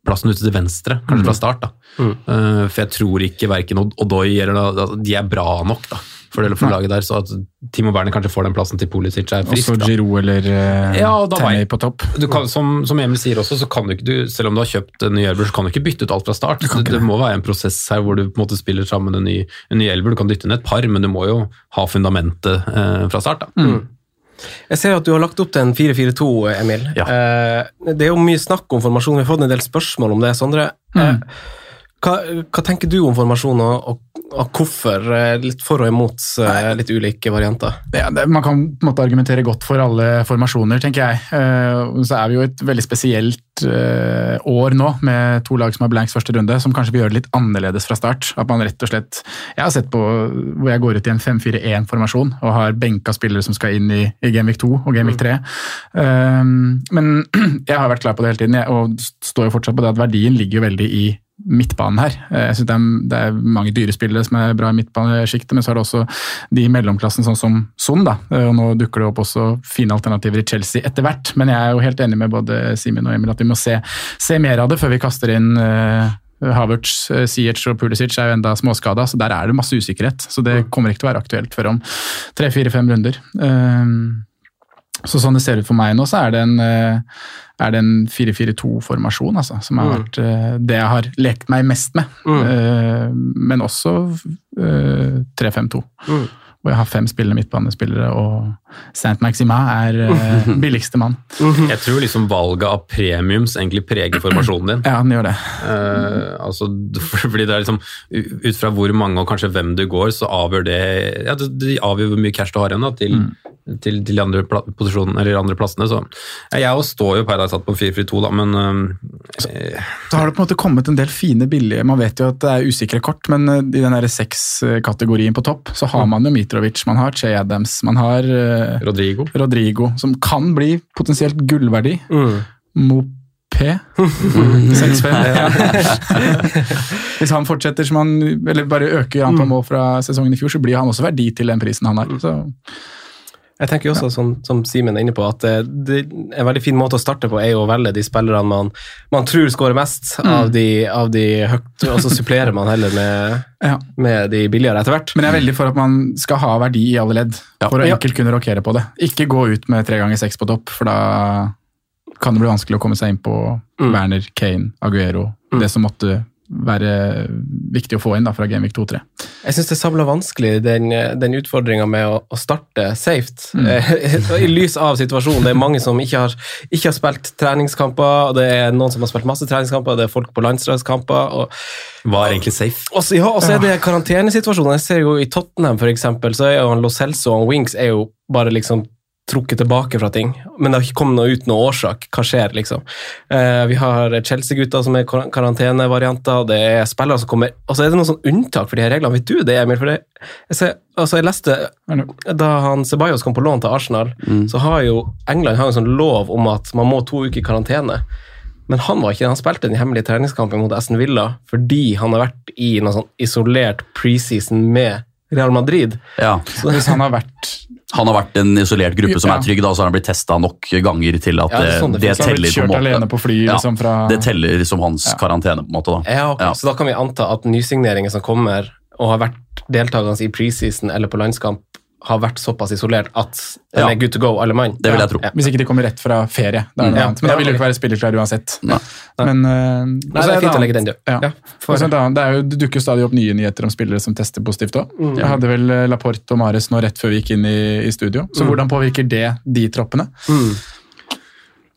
plassen ute til venstre, kanskje fra start. da. Eh, for jeg tror ikke verken Odoi eller da- de er bra nok da, for det for laget der, så at Timo Werner kanskje får den plassen til Pulisic er frisk. Også. Giroud eller uh, Ja, og Tammy på topp. Du kan, som, som Emil sier også, så kan du ikke, du, selv om du har kjøpt en ny elver, så kan du ikke bytte ut alt fra start. Det, det må være en prosess her hvor du på en måte spiller sammen en ny, en ny elver. Du kan dytte inn et par, men du må jo ha fundamentet eh, fra start. da. Jeg ser at du har lagt opp til en 4-4-2, Emil. Ja. Eh, det er jo mye snakk om formasjon. Vi har fått en del spørsmål om det. Sondre, Mm. eh, hva, hva tenker du om formasjon, og, og og hvorfor. eh, Litt for og imot eh, litt ulike varianter. Ja, det, man kan på en måte argumentere godt for alle formasjoner, tenker jeg. Eh, så er vi jo et veldig spesielt år nå, med to lag som har blanks første runde, som kanskje vil gjøre det litt annerledes fra start. At man rett og slett Jeg har sett på hvor jeg går ut i en 5-4-1-formasjon og har benka spillere som skal inn i, i Gameweek 2 og Gameweek 3. Eh, men jeg har vært klar på det hele tiden, og står jo fortsatt på det at verdien ligger jo veldig i midtbanen her. Eh, Jeg synes det, er, det er mange dyre spillere som er bra i midtbanesjiktet, men så er det også de i mellomklassen, sånn som Son. da, Eh, og Nå dukker det opp også fine alternativer i Chelsea etter hvert, men jeg er jo helt enig med både Simen og Emil at vi må se, se mer av det før vi kaster inn uh, Havertz, uh, Ziyech og Pulisic er jo enda småskada, så der er det masse usikkerhet. Så det kommer ikke til å være aktuelt før om tre-fire-fem runder. Um, så sånn det ser ut for meg nå, så er det en, eh, er det en 4-4-2-formasjon, altså, som har Mm. vært eh, det jeg har lekt meg mest med. Mm. Eh, Men også eh, 3-5-2. Mm. Hvor jeg har fem spillende midtbanespillere, og Saint Maxima er eh, billigste mann. Jeg tror liksom valget av premiums egentlig preger formasjonen din. Ja, den gjør det. Eh, altså, fordi det er liksom Ut fra hvor mange og kanskje hvem du går, så avgjør det ja, det, det avgjør hvor mye cash du har igjen da, til, til, til de andre, posisjonene, eller andre plassene. Så jeg står jo per dag satt på 4-4-2, da, men eh, Så har det på en måte kommet en del fine billige Man vet jo at det er usikre kort, men eh, i den der seks-kategorien på topp, så har man jo Mitrovic, man har Che Adams, man har eh, Rodrigo. Rodrigo, som kan bli potensielt gullverdi. Mm. Mopé 6-5. Ja. Hvis han fortsetter som han Eller bare øker antall mål fra sesongen i fjor, så blir han også verdi til den prisen han har. Så Jeg tenker også, som, som Simen er inne på, at det, det, en veldig fin måte å starte på er jo å velge de spillerne man, man tror skårer mest av, de, av de høyt, og så supplerer man heller med, Ja. med de billigere etter hvert. Men jeg er veldig for at man skal ha verdi i alle ledd, for å enkelt kunne rokere på det. Ikke gå ut med tre ganger seks på topp, for da kan det bli vanskelig å komme seg inn på Mm. Werner, Kane, Aguero. Det som måtte være viktig å få inn da fra Genvik 2-3. Jeg syns det er sabla vanskelig, den, den utfordringa med å, å starte safe. Mm. I lys av situasjonen. Det er mange som ikke har, ikke har spilt treningskamper, og det er noen som har spilt masse treningskamper, det er folk på landslagskamper. og hva er egentlig safe? Og så ja, er det karantenesituasjonen. Jeg ser jo I Tottenham eksempel, så er jo han Lo Celso og Wings er jo bare liksom trukket tilbake fra ting. Men det har ikke kommet noe ut noen årsak. Hva skjer, liksom? Eh, vi har Chelsea-gutter som er kar- karantenevarianter, det er spillere som kommer Og så er det noen sånn unntak for de her reglene. Vet du det, Emil? For det, jeg, ser, altså jeg leste Da han Ceballos kom på lån til Arsenal, så har jo England har en sånn lov om at man må to uker i karantene. Men han var ikke det. Han spilte den hemmelige treningskampen mot Aston Villa fordi han har vært i noe sånn isolert preseason med Real Madrid. Ja. Så hvis han har vært Han har vært en isolert gruppe som Ja. er trygg, da, så har han blitt testa nok ganger til at Ja, det er det, teller på en måte. på fly, Ja, liksom, fra Det teller som hans karantene, på en måte. da. Ja, ok. Ja. Så da kan vi anta at nysigneringer som kommer og har vært deltakende i preseason eller på landskamp, har vært såpass isolert at de Ja. er good to go, alle mann. Det vil jeg tro. Ja. Hvis ikke de kommer rett fra ferie. Da er det noe Ja. annet. Men da vil de jo ikke være spillerklare uansett. Nei. Men, eh, Nei, det er fint å legge den død. Det, er jo, det dukker stadig opp nye nyheter om spillere som tester positivt òg. Mm. Jeg hadde vel eh, Laporte og Mares nå rett før vi gikk inn i, i studio. Så hvordan påvirker det de troppene? Mm.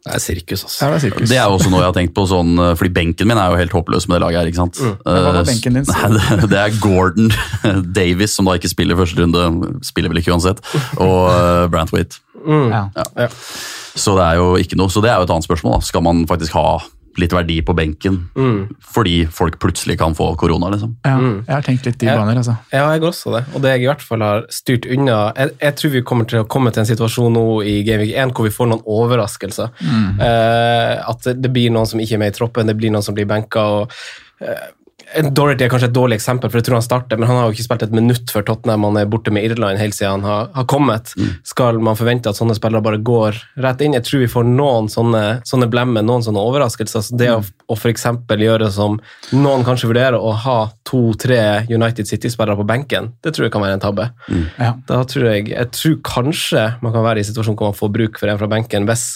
Det er sirkus, altså. Ja, det er sirkus. Det er også noe jeg har tenkt på, sånn, fordi benken min er jo helt håpløs med det laget her. ikke sant? Mm. Hva var Eh, benken din, Nei, det, det er Gordon Davis, som da ikke spiller første runde, spiller vel ikke uansett, og uh, Brantwaite. Mm. Ja. Ja. Så det er jo ikke noe, så det er jo et annet spørsmål. da. Skal man faktisk ha litt verdi på benken Mm. fordi folk plutselig kan få korona? liksom? Ja, Mm. jeg har tenkt litt i baner, altså. Ja, jeg også det. Og det jeg i hvert fall har styrt unna Jeg, jeg tror vi kommer til å komme til en situasjon nå i Gameweek 1 hvor vi får noen overraskelser. Eh, at det, det blir noen som ikke er med i troppen, det blir noen som blir benka. og eh, Dorothy er kanskje et dårlig eksempel, for jeg tror han starter, men han har jo ikke spilt et minutt før Tottenham. Han er borte med Irland helt siden han har, har kommet. Skal man forvente at sånne spillere bare går rett inn? Jeg tror vi får noen sånne, sånne blemmer, noen sånne overraskelser. Så det å, å f.eks. gjøre som noen kanskje vurderer, å ha to-tre United City-spillere på benken, det tror jeg kan være en tabbe. Ja. Da tror jeg, jeg tror kanskje man kan være i en situasjon hvor man får bruk for en fra benken hvis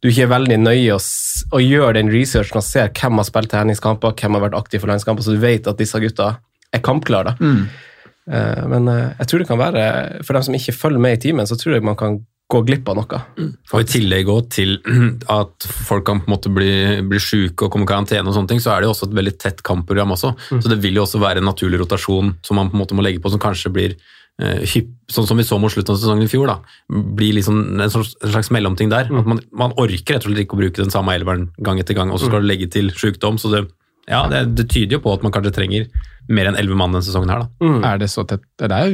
du ikke er veldig nøye og, s- og gjør den researchen og ser hvem har spilt treningskamper, hvem har vært aktiv for landskamper, så du vet at disse gutta er kampklare. da. Mm. Uh, Men uh, jeg tror det kan være, for dem som ikke følger med i timen, så tror jeg man kan gå glipp av noe. Og I tillegg også til at folk kan på en måte bli, bli syke og komme i karantene, og sånne ting, så er det jo også et veldig tett kampprogram. også. Mm. Så det vil jo også være en naturlig rotasjon som man på en måte må legge på, som kanskje blir sånn som vi så mot slutten av sesongen i fjor. da, blir liksom en slags, mellomting der. Mm. At man, man orker rett og slett ikke å bruke den samme elveren gang etter gang, og så skal Mm. du legge til sykdom. så det, ja, det, det tyder jo på at man kanskje trenger mer enn elleve mann denne sesongen her. da. Er det så tett? Det er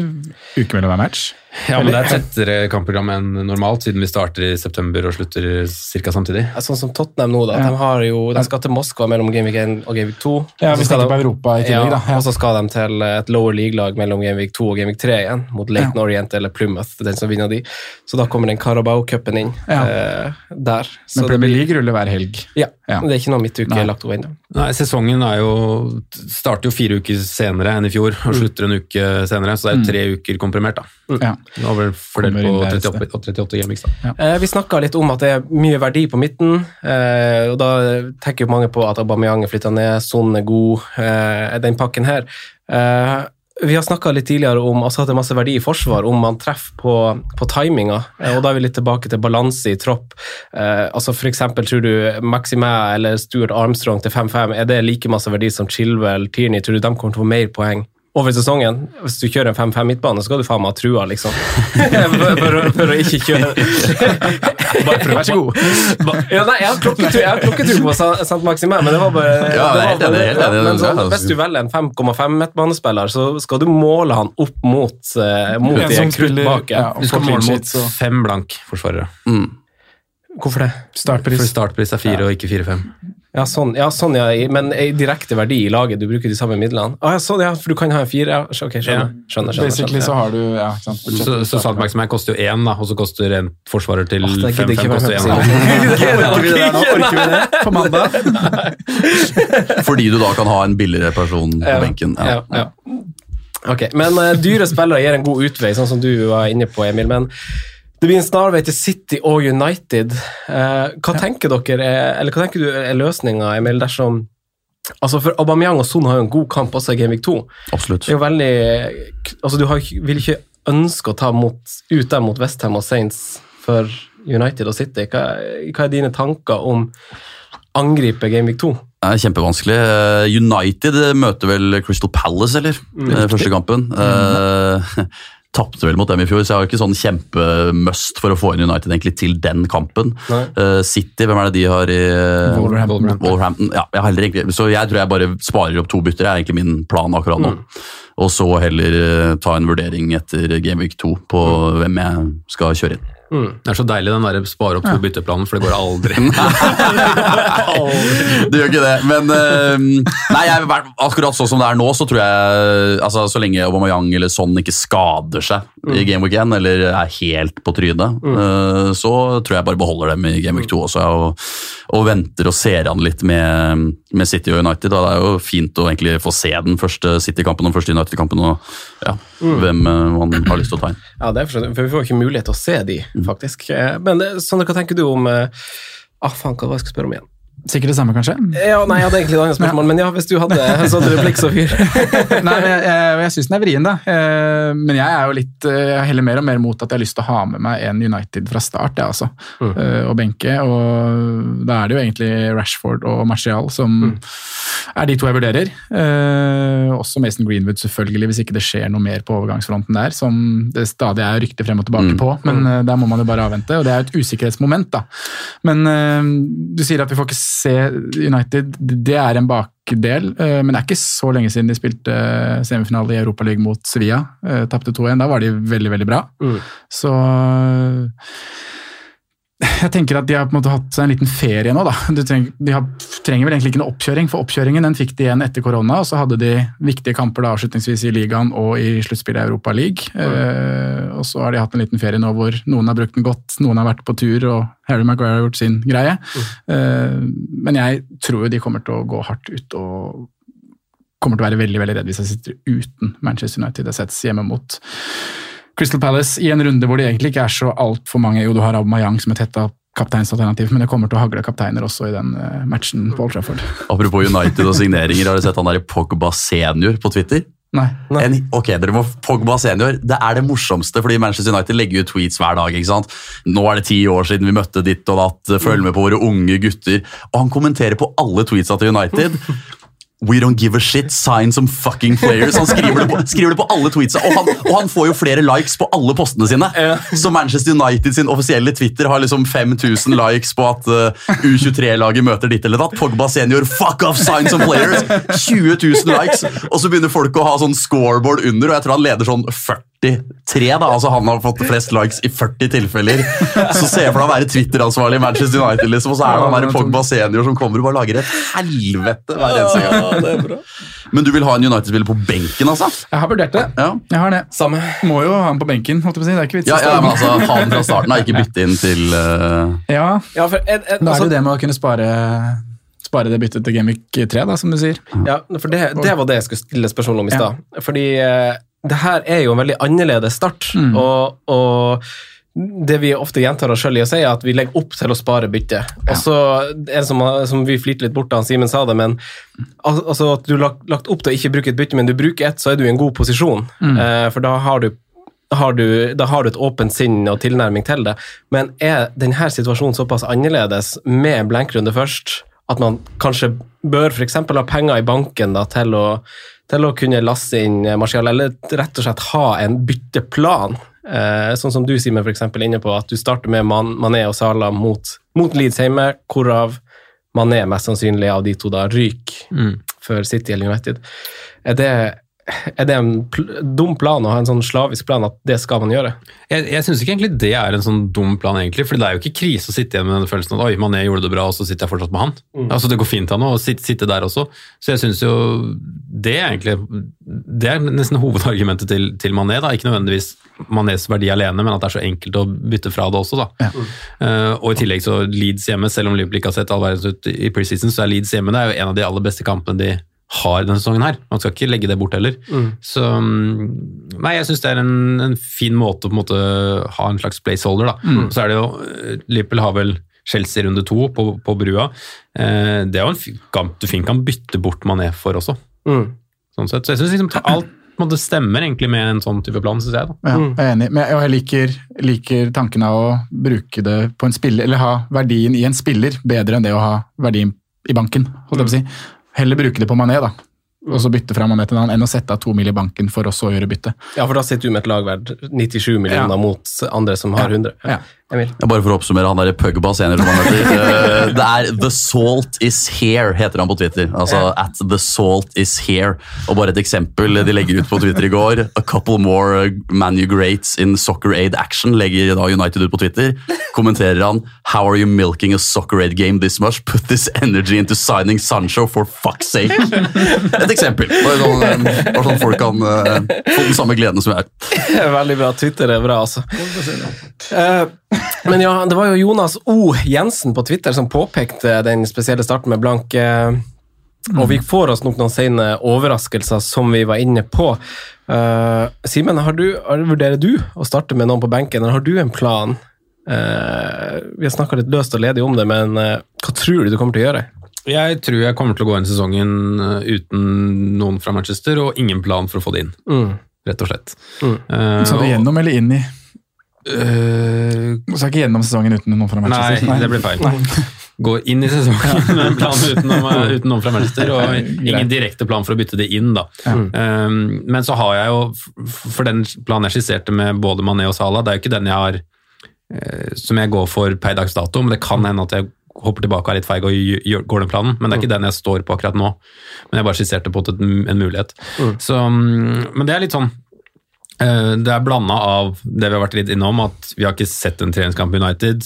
uke mellom hver match. Ja, men Det er tettere kampprogram enn normalt, siden vi starter i september og slutter ca. samtidig. Ja, Sånn som Tottenham nå, da. Ja. De, har jo, de skal til Moskva mellom Game Week 1 og Game Week 2. Ja, vi skal de, på Europa i tillegg, da. Ja. Og så skal de til et lower league-lag mellom Game Week 2 og Game Week 3 igjen, mot Leighton Orient eller Plymouth, den som vinner de. Så da kommer den Carabao-cupen inn Ja. eh, der. Så Men det Premier League ruller hver helg. Ja, Ja. det er ikke noe midtuke Nei. lagt over ennå. Nei, Sesongen er jo, starter jo fire uker senere enn i fjor, og slutter en uke senere, så det er jo tre uker komprimert. da. Ja. Det var vel fordelt på inn der i 38, og 38 gameweeks. da. Eh, vi snakka litt om at det er mye verdi på midten. Eh, og Da tenker jo mange på at Aubameyang er flytta ned, Son er god, eh, den pakken her. Eh, vi har snakka litt tidligere om altså at det er masse verdi i forsvar, om man treffer på, på timinga. Eh, og Da er vi litt tilbake til balanse i tropp. Eh, altså eksempel, tror du Maximæ eller Stuart Armstrong til 5-5, er det like masse verdi som Chilwell, Tierney? Tror du de kommer til å få mer poeng? Over sesongen, Hvis du kjører en 5-5 midtbane, så skal du faen meg ha trua, liksom. for, for, for å ikke kjøre Bare for å være så god. ja, nei, jeg har klokketro, jeg har klokketro på St. Sant Maximin, men det var bare Ja, det er var bare- enig. Men så, hvis du velger en 5,5 midtbanespiller, så skal du måle han opp mot, uh, mot En de som krutt spiller- bak. ja, Du skal måle mot fem blank forsvarere. Mm. Hvorfor det? Startpris. For startpris er fire og ikke fire-fem. Ja, sånn, ja, sånn ja, men direkte verdi i laget, du bruker de samme midlene. Ah, ja, sånn, ja, for du kan ha en fire. Ja, ok, skjønner. skjønner, skjønner, Basically så skjønner. har du ja, ikke sant, Så, budsjettet så Sant Maximin koster jo én, da, og så koster en forsvarer til Åh, det gidder fem-fem ikke koster én. Orker vi det nå? Orker vi det på mandag? Fordi du da kan ha en billigere person på Ja, benken. Ja, ja. Ok, Men uh, dyre spillere gir en god utvei, sånn som du var inne på, Emil. Men det blir en snarvei til City og United. Eh, hva tenker dere er, eller hva tenker du er løsninga, Emil, dersom Altså For Aubameyang og Son har jo en god kamp også i Game Week 2. Absolutt. Det er jo veldig altså Du har, vil ikke ønske å ta mot, ut dem mot Westham og Saints for United og City. Hva, hva er dine tanker om angripe Game Week 2? Det er kjempevanskelig. Eh, United møter vel Crystal Palace, eller? Mm. Første kampen. Uh, Tapte vel mot dem i fjor, så jeg har ikke sånn kjempemust for å få inn United egentlig til den kampen. Eh, City, hvem er det de har i eh, Wolverhampton. Wolverhampton. Ja, jeg har heller egentlig, så jeg tror jeg bare sparer opp to bytter, det er egentlig min plan akkurat nå. Og så heller eh, ta en vurdering etter Game Week 2 på hvem jeg skal kjøre inn. Det er så deilig den der spare opp to bytteplanen, for det går aldri. Det gjør ikke det, men eh, Nei, jeg, akkurat sånn som det er nå, så tror jeg altså, Så lenge Aubameyang eller sånn ikke skader seg i Game Week 1, eller er helt på trynet, eh, så tror jeg bare beholder dem i Game Week 2 også, og, og venter og ser an litt med, med City og United. Da. Det er jo fint å egentlig få se den første City-kampen og den første United-kampen, og ja, hvem eh, man har lyst til å ta inn. Ja, det er for, for vi får ikke mulighet til å se de, faktisk. Eh, Men eh, hva tenker du om eh, Ah, faen, hva det jeg spørre om igjen? Sikkert det samme, kanskje? Ja, nei, Jeg hadde egentlig et annet spørsmål, men ja, hvis du hadde en sånn replikk, så fyr. Nei, men jeg, jeg, jeg syns den er vrien, da. Eh, Men jeg er jo litt eh, Jeg heller mer og mer mot at jeg har lyst til å ha med meg en United fra start, jeg, altså. Mm. Og benke. Og da er det jo egentlig Rashford og Martial som er de to jeg vurderer. Eh, Også Mason Greenwood, selvfølgelig, hvis ikke det skjer noe mer på overgangsfronten der, som det stadig er rykter frem og tilbake på. Men eh, der må man jo bare avvente, og det er jo et usikkerhetsmoment, da. Men eh, du sier at vi får ikke se United. Det er en bakdel, eh, men det er ikke så lenge siden de spilte eh, semifinale i Europaligaen mot Sevilla. Uh, Tapte 2-1. Da var de veldig, veldig bra. Så jeg tenker at de har på en måte hatt seg en liten ferie nå. da. De, treng, de har, trenger vel egentlig ikke noe oppkjøring, for oppkjøringen den fikk de igjen etter korona. og Så hadde de viktige kamper da avslutningsvis i ligaen og i sluttspillet i Europa League. Eh, og så har de hatt en liten ferie nå hvor noen har brukt den godt, noen har vært på tur, og Harry Maguire har gjort sin greie. Eh, men jeg tror jo de kommer til å gå hardt ut og kommer til å være veldig veldig redd hvis jeg sitter uten Manchester United. Jeg settes hjemme mot Crystal Palace i en runde hvor det egentlig ikke er så altfor mange. Jo, du har Aubameyang som et hetta kapteinsalternativ, men det kommer til å hagle kapteiner også i den eh, matchen på Old Trafford. Apropos United og signeringer, har du sett han der Pogba senior på Twitter? Nei. En, ok, dere må Pogba senior. Det er det morsomste, fordi Manchester United legger ut tweets hver dag. ikke sant? Nå er det ti år siden vi møtte ditt og datt. Følg med på våre unge gutter. Og han kommenterer på alle tweetsa til United. We don't give a shit, sign some fucking players. Han skriver det på, skriver det på alle tweetsa, og han, og han får jo flere likes på alle postene sine. Så Manchester United sin offisielle Twitter har liksom 5000 likes på at uh, U23-laget møter ditt eller datt. Pogba senior, fuck off, sign some players! 20 000 likes, og så begynner folk å ha sånn scoreboard under, og jeg tror han leder sånn 43, da. Altså han har fått flest likes i 40 tilfeller. Så se for deg å være Twitter-ansvarlig i Manchester United, liksom, og så er det han der Pogba senior som kommer og bare lager et helvete hver eneste gang. Ja, det bra. Men du vil ha en United-spiller på benken, altså? Jeg har vurdert det. Ja. Jeg har det. Samme. Må jo ha han på benken. holdt jeg på å si. Det er ikke vits i Ja, ja, men altså, Ha Han fra starten har ikke byttet inn til uh... Ja, Ja, for, en, en, Da er altså, det jo det med å kunne spare, spare det byttet til Gamic 3, da, som du sier. ja, for det, det var det jeg skulle stille spørsmål om i stad. Fordi eh, det her er jo en veldig annerledes start. Mm. Og, og det vi ofte gjentar oss sjøl i å si, er at vi legger opp til å spare bytte. Og så er det som, som vi flirte litt bort da Simen sa det, men altså at du har lagt, lagt opp til å ikke bruke et bytte, men du bruker ett, så er du i en god posisjon. Mm. Eh, for da har du har du, da har du et åpent sinn og tilnærming til det. Men er denne situasjonen såpass annerledes med blenkrunde først at man kanskje bør f.eks. ha penger i banken da, til, å, til å kunne laste inn Martial, eller rett og slett ha en bytteplan? Eh, sånn som du, Simen, er inne på, at du starter med Man Mané og Sala mot, mot Leeds hjemme, hvorav Mané mest sannsynlig av de to da ryker for City eller United. Er det, er det en pl dum plan å ha en sånn slavisk plan at det skal man gjøre? Jeg, jeg syns ikke egentlig det er en sånn dum plan, egentlig, for det er jo ikke krise å sitte igjen med den følelsen at oi, Mané gjorde det bra, og så sitter jeg fortsatt med han. Altså Det går fint an å sitte, sitte der også. Så jeg syns jo det er egentlig Det er nesten hovedargumentet til, til Mané. da, Ikke nødvendigvis Manés verdi alene, men at det er så enkelt å bytte fra det også. da. Eh, og i tillegg så Leeds hjemme, selv om Liverpool ikke har sett all verdens ut i preseason, så er Leeds hjemme det er jo en av de aller beste kampene de har denne sesongen her. Man skal ikke legge det bort heller. Så mm, nei, jeg syns det er en, en fin måte å på en måte ha en slags placeholder, da. Så er det jo Lippel Liverpool har vel Chelsea runde to på, på brua. Eh, det er jo en kamp du fint kan bytte bort Mané for også. Sånn sett. Så jeg syns liksom alt på en måte stemmer egentlig med en sånn type plan, syns jeg. da. Ja, jeg er enig. Men jeg, og jeg liker, liker tanken av å bruke det på en spiller, eller ha verdien i en spiller bedre enn det å ha verdien i banken. holdt jeg på å si. Heller bruke det på Mané, da. Og så bytte fra Mané til en annen, enn å sette av to mil i banken for å gjøre bytte. Ja, for da sitter du med et lag verdt 97 millioner Ja. mot andre som har 100. Ja. Emil? Bare for å oppsummere, han der Pugba senior som han heter. eh, Det er The Salt Is Here, heter han på Twitter. Altså at The Salt Is Here. Og bare et eksempel de legger ut på Twitter i går. A couple more Manu greats in soccer aid action legger da United ut på Twitter. Kommenterer han How are you milking a soccer aid game this much? Put this energy into signing Sancho for fuck's sake. Et eksempel. Bare sånn, eh, bare sånn folk kan uh, få den samme gleden som jeg. Veldig bra. Twitter er bra, altså. Eh, men ja, det var jo Jonas O. Jensen på Twitter som påpekte den spesielle starten med blank. eh, Og vi får oss nok noen sene overraskelser, som vi var inne på. Uh, Simen, har du, har- vurderer du å starte med noen på benken, eller har du en plan? Uh, vi har snakka litt løst og ledig om det, men uh, hva tror du du kommer til å gjøre? Jeg tror jeg kommer til å gå inn i sesongen uten noen fra Manchester, og ingen plan for å få det inn. Mm. Rett og slett. Mm. Eh, Så det gjennom eller inn i? Eh, Du skal ikke gjennom sesongen uten noen fra Nei, Manchester? det blir feil. Gå inn i sesongen med en plan utenom, uten noen fra Manchester, og ingen direkte plan for å bytte det inn. da. Um, men så har jeg jo, for den planen jeg skisserte med både Mané og Salah, det er jo ikke den jeg har eh, som jeg går for per dags dato, men det kan hende at jeg hopper tilbake og er litt feig og går den planen, men det er ikke den jeg står på akkurat nå. Men jeg bare skisserte på en, mulighet. mulighet. Så, um, men det er litt sånn Det er blanda av det vi har vært litt innom, at vi har ikke sett en treningskamp i United.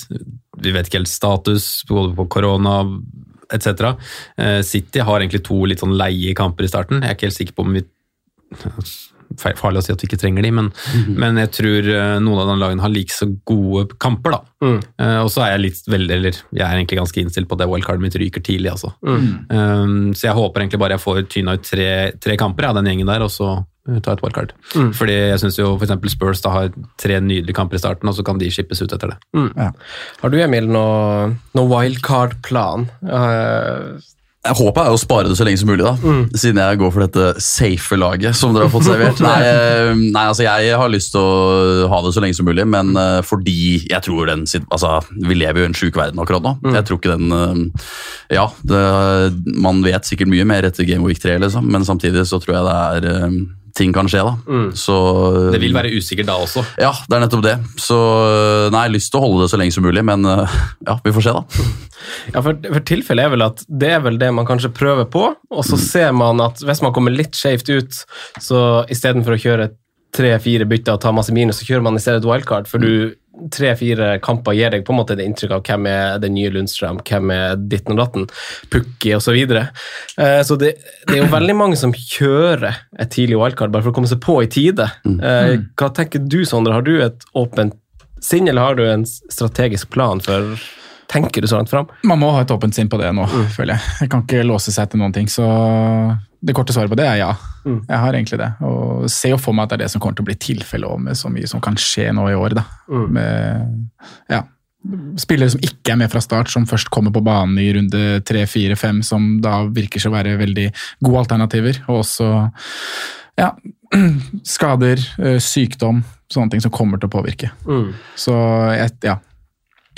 Vi vet ikke helt status, både på korona etc. Eh, City har egentlig to litt sånn leie kamper i starten. Jeg er ikke helt sikker på om vi Farlig å si at vi ikke trenger de, men, men jeg tror eh, noen av de lagene har like så gode kamper. da. Mm. og så er jeg litt veldig, eller jeg er egentlig ganske innstilt på at det wildcardet mitt ryker tidlig. altså. Um, så jeg håper egentlig bare jeg får tyna ut tre, tre kamper av den gjengen der, og så ta et wildcard. Fordi jeg syns jo f.eks. Spurs da har tre nydelige kamper i starten, og så kan de shippes ut etter det. Har du, Emil, noe, noe wildcard-plan? Uh, Jeg håper er å spare det så lenge som mulig, da. Mm. Siden jeg går for dette safe laget som dere har fått servert. Nei, eh, nei, altså jeg har lyst til å ha det så lenge som mulig, men eh, fordi jeg tror den Altså, vi lever jo i en sjuk verden akkurat nå. Mm. Jeg tror ikke den eh, Ja, det, man vet sikkert mye mer etter Game Week 3, liksom, men samtidig så tror jeg det er eh, Ting kan skje, da. Mm. Så Det vil være usikkert da også. Ja, det er nettopp det. Så nei, jeg har lyst til å holde det så lenge som mulig, men eh, ja, vi får se, da. Ja, for, for tilfellet er vel at det er vel det man kanskje prøver på, og så ser man at hvis man kommer litt skjevt ut, så istedenfor å kjøre tre-fire bytter og ta masse minus, så kjører man i stedet et wildcard, for du tre-fire kamper gir deg på en måte det inntrykk av hvem er den nye Lundstrøm, hvem er ditten og datten, Pukki osv. Så, videre. Eh, så det, det er jo veldig mange som kjører et tidlig wildcard bare for å komme seg på i tide. Eh, Hva tenker du, Sondre? Har du et åpent sinn, eller har du en strategisk plan for Tenker du så langt fram? Man må ha et åpent sinn på det nå, føler jeg. Jeg kan ikke låse seg til noen ting. Så det korte svaret på det er ja. Mm. Jeg har egentlig det. Og ser jo for meg at det er det som kommer til å bli tilfellet òg, med så mye som kan skje nå i år. da. Mm. Med ja, spillere som ikke er med fra start, som først kommer på banen i runde tre, fire, fem, som da virker seg å være veldig gode alternativer. Og også ja, skader, eh, sykdom, sånne ting som kommer til å påvirke. Mm. Så jeg, ja.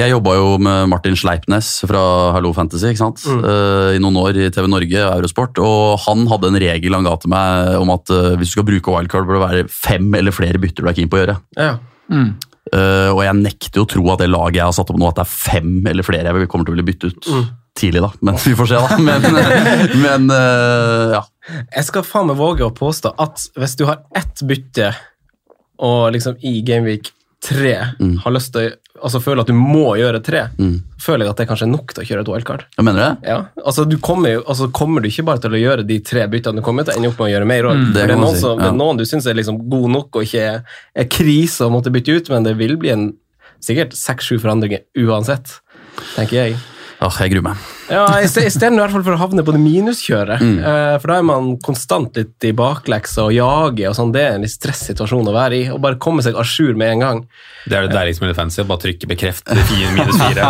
Jeg jobba jo med Martin Sleipnes fra Hallo Fantasy ikke sant? Eh, i noen år i TV Norge og Eurosport. og Han hadde en regel han ga til meg om at uh, hvis du skal bruke wildcard, bør det være fem eller flere bytter du er keen på å gjøre. Ja. Eh, og jeg nekter jo å tro at det laget jeg har satt opp nå, at det er fem eller flere jeg kommer til å ville bytte ut. Tidlig, da. Men vi får se, da. Men, men uh, ja. Jeg skal faen meg våge å påstå at hvis du har ett bytte, og liksom i Gameweek 3 har lyst til altså føler at du må gjøre tre, føler jeg at det kanskje er nok til å kjøre et wildcard. Jeg mener det? Ja, altså du kommer, altså kommer du ikke bare til å gjøre de tre byttene, du kommer til ende opp med å gjøre mer òg. Mm, det det, si, ja. det er noen du syns er liksom god nok og ikke er, er krise å måtte bytte ut, men det vil bli en sikkert seks-sju forandringer uansett, tenker jeg. Åh, jeg gruer meg. Ja, i stedet i hvert fall for å havne på det minuskjøret. Mm. Eh, for da er man konstant litt i bakleksa og jager, og sånn. det er en litt stressituasjon å være i. Og bare komme seg à jour med en gang. Det er det deilige som er litt fancy, å bare trykke bekreft det fire, minus fire.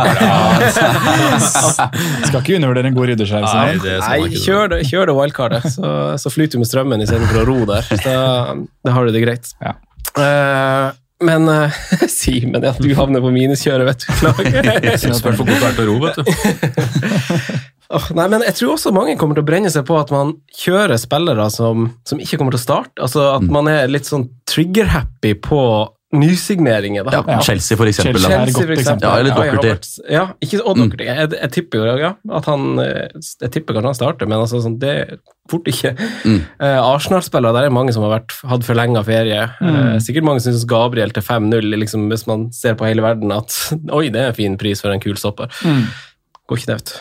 Skal ikke undervurdere en god ryddersjau. Nei, Nei, kjør det, kjør det wildcardet, så, så flyter du med strømmen istedenfor å ro der. Så da har du det greit. Ja. Eh, men uh, Simen, ja, du havner på minuskjøret, vet du. Klager. Spør for godt til å ro, vet du. oh, nei, men jeg tror også mange kommer til å brenne seg på at man kjører spillere som, som ikke kommer til å starte. Altså At man er litt sånn trigger-happy på nysigneringer. Da. Ja, Chelsea, for eksempel. da. Chelsea er et godt for eksempel. Ja, eller Ja, Doherty. vært- Ja, ikke og Doherty. Jeg, jeg tipper jo ja, at han eh, Jeg tipper kanskje han starter, men altså, sånn, det er fort ikke. Eh, Arsenal-spillere, der er mange som har vært, hatt forlenga ferie. Eh, sikkert mange syns Gabriel til 5-0, liksom, hvis man ser på hele verden, at oi, det er en fin pris for en kul stopper. Går ikke det, vet du.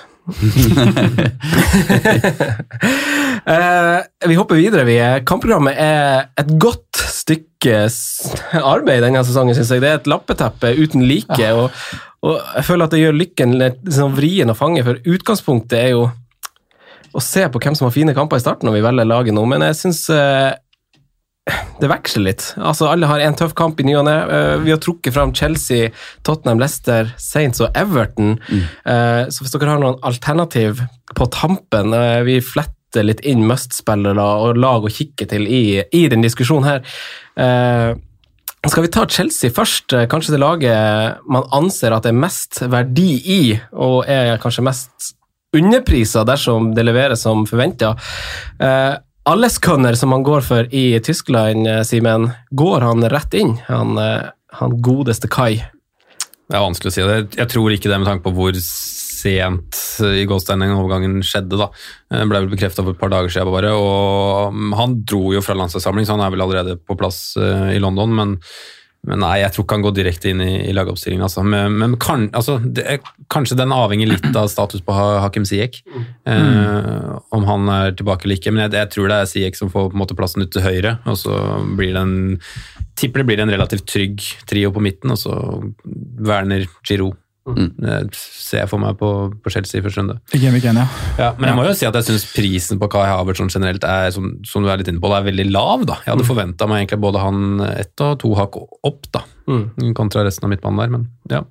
Eh, vi hopper videre. Vi. Kampprogrammet er et godt stykke arbeid denne sesongen, syns jeg. Det er et lappeteppe uten like. Og, og jeg føler at det gjør lykken litt sånn vrien å fange, for utgangspunktet er jo å se på hvem som har fine kamper i starten når vi velger laget nå, men jeg syns det veksler litt. Altså, Alle har en tøff kamp i ny og ne. Eh, Vi har trukket fram Chelsea, Tottenham, Leicester, Saints og Everton. Eh, Så hvis dere har noen alternativ på tampen Vi Vi fletter litt inn must-spillere og lag å kikke til i, i den diskusjonen her. Eh, Skal vi ta Chelsea først? Eh, Kanskje det laget man anser at det er mest verdi i, og er kanskje mest underprisa dersom det leveres som forventa. Uh, Alleskønner, som han går for i Tyskland, eh, Simen, går han rett inn? Han, eh, han godeste Kai. Det er vanskelig å si det. Jeg tror ikke det med tanke på hvor sent i Goldstein overgangen skjedde. da. Ble vel bekrefta for et par dager siden bare. og mm, Han dro jo fra landslagssamling, så han er vel allerede på plass eh, i London. men men nei, jeg tror ikke han går direkte inn i, i lagoppstillingen. Altså. Men, men kan, altså, det kanskje den avhenger litt av status på Hakim Hakim Ziyech. Eh, om han er tilbake eller ikke. Men jeg, jeg tror det er Ziyech som får på en måte plassen ut til høyre. Og så blir det en tipper det blir en relativt trygg trio på midten, og så Werner Giroud. Det ser jeg for meg på, på Chelsea i første runde. I Gameweek 1, ja. Ja, men jeg må jo si at jeg syns prisen på Kai Havertz sånn generelt er, som, som du er litt inne på, er veldig lav. da. Jeg hadde forventa meg egentlig både han ett og to hakk opp, da, kontra resten av midtbanen der. Men ja,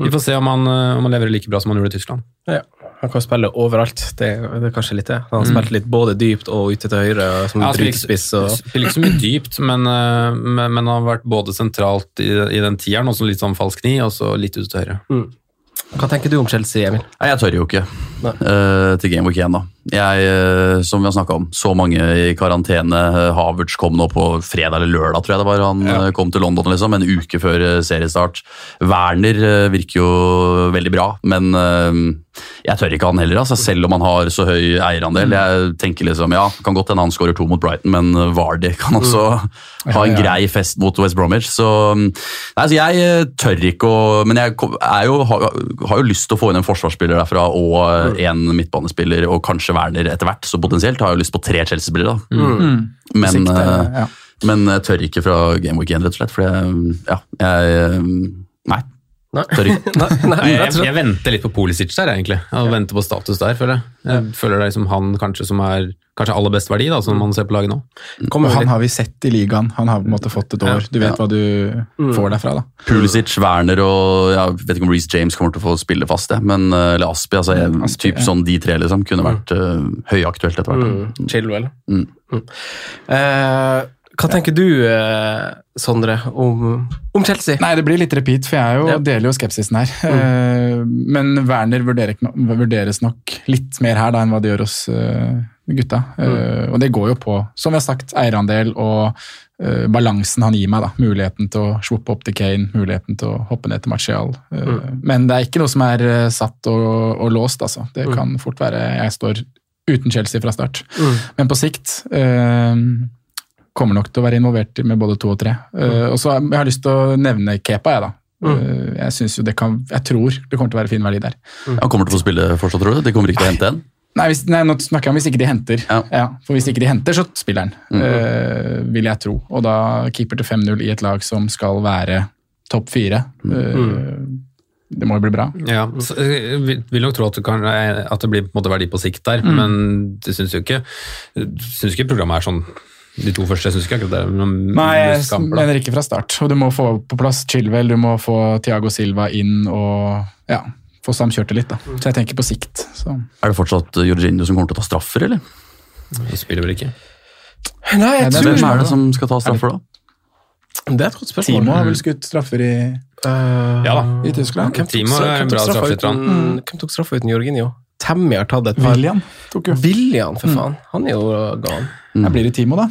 vi får se om han, eh, om han leverer like bra som han gjorde i Tyskland. Ja. Han kan spille overalt. Det, det er kanskje litt det. Han har Mm. spilt litt både dypt og ute til høyre, som Ja, spiller. Og... Spiller ikke så mye dypt, men, eh, men, men han har vært både sentralt i, i den tieren, og så litt sånn falsk ni, og så litt ut til høyre. Mm. Hva tenker du om Chelsea, Emil? Nei, jeg tør jo ikke uh, til Game Week 1, da. Jeg, eh, som vi har snakka om, så mange i karantene. Eh, Havertz kom nå på fredag eller lørdag, tror jeg det var. Han ja. kom til London liksom, en uke før eh, seriestart. Werner eh, virker jo veldig bra, men eh, jeg tør ikke han heller, altså, selv om han har så høy eierandel. Jeg tenker liksom, ja, Kan godt hende han skårer to mot Brighton, men Vardy kan også ha en grei fest mot West Bromwich. Så, nei, så jeg eh, tør ikke å Men jeg er jo, har, jo lyst til å få inn en forsvarsspiller derfra og eh, en midtbanespiller, og kanskje Werner etter hvert. Så potensielt har jeg jo lyst på tre Chelsea-spillere. da. Mm. Men, sikt, eh, ja. men jeg tør ikke fra Game Week 1, rett og slett. For jeg, ja, jeg eh, Nei. Nei, nei, jeg, jeg venter litt på Polisic der, egentlig. Jeg venter på status der, føler jeg. Jeg føler det er liksom han kanskje som er kanskje aller best verdi, da, som man ser på laget nå. Kommer, han har vi sett i ligaen. Han har på en måte fått et år. Du vet Ja. hva du får derfra, da. Pulisic, Werner og jeg vet ikke om Reece James kommer til å få spille fast, det, men eh, eller Aspi. altså jeg, Aspi, typ ja. sånn De tre liksom kunne vært uh, høyaktuelt etter hvert. Mm. Chilwell. Mm. Eh, hva tenker du, eh, Sondre, om, om Chelsea? Nei, det blir litt repeat, for jeg er jo, Ja. deler jo skepsisen her. Eh, men Werner vurderer, vurderes nok litt mer her da enn hva det gjør hos eh, gutta. Eh, og det går jo på, som vi har sagt, eierandel og balansen han gir meg. da. Muligheten til å svoppe opp til Kane, muligheten til å hoppe ned til Martial. Eh, Men det er ikke noe som er satt og, og låst, altså. Det Mm. kan fort være jeg står uten Chelsea fra start. Mm. Men på sikt eh, kommer nok til å være involvert med både to og tre. Uh, og så har jeg lyst til å nevne Kepa, jeg, da. Mm. jeg synes jo det kan, jeg tror det kommer til å være fin verdi der. Han kommer til å få spille fortsatt, tror du? De kommer ikke til å hente en? Nei, hvis, nei, nå snakker jeg om hvis ikke de henter. Ja. for hvis ikke de henter, så spiller han, mm. eh, vil jeg tro. Og da keeper til 5-0 i et lag som skal være topp fire. Eh, Det må jo bli bra. Ja, så, jeg vil nok tro at det, kan, at det blir på en måte verdi på sikt der, Mm. men det syns jo ikke synes ikke programmet er sånn De to første syns ikke akkurat det Nei, jeg mener ikke fra start. Og du må få på plass Chilwell, du må få Thiago Silva inn og ja, få samkjørt det litt. da. Så jeg tenker på sikt. Så. Er det fortsatt Jorginho som kommer til å ta straffer, eller? Det spiller vel ikke. Nei, jeg tror Hvem er det som skal ta straffer, da? Det er et godt spørsmål. Timo har vel skutt straffer i, Ja da. i Tyskland. Hvem tok, Timo er en bra straffeskytter, uten, hvem tok straffa uten Jorginho? Tammy har tatt et par. William tok jo. William, for faen. Han er jo gal. Jeg blir i Timo, da.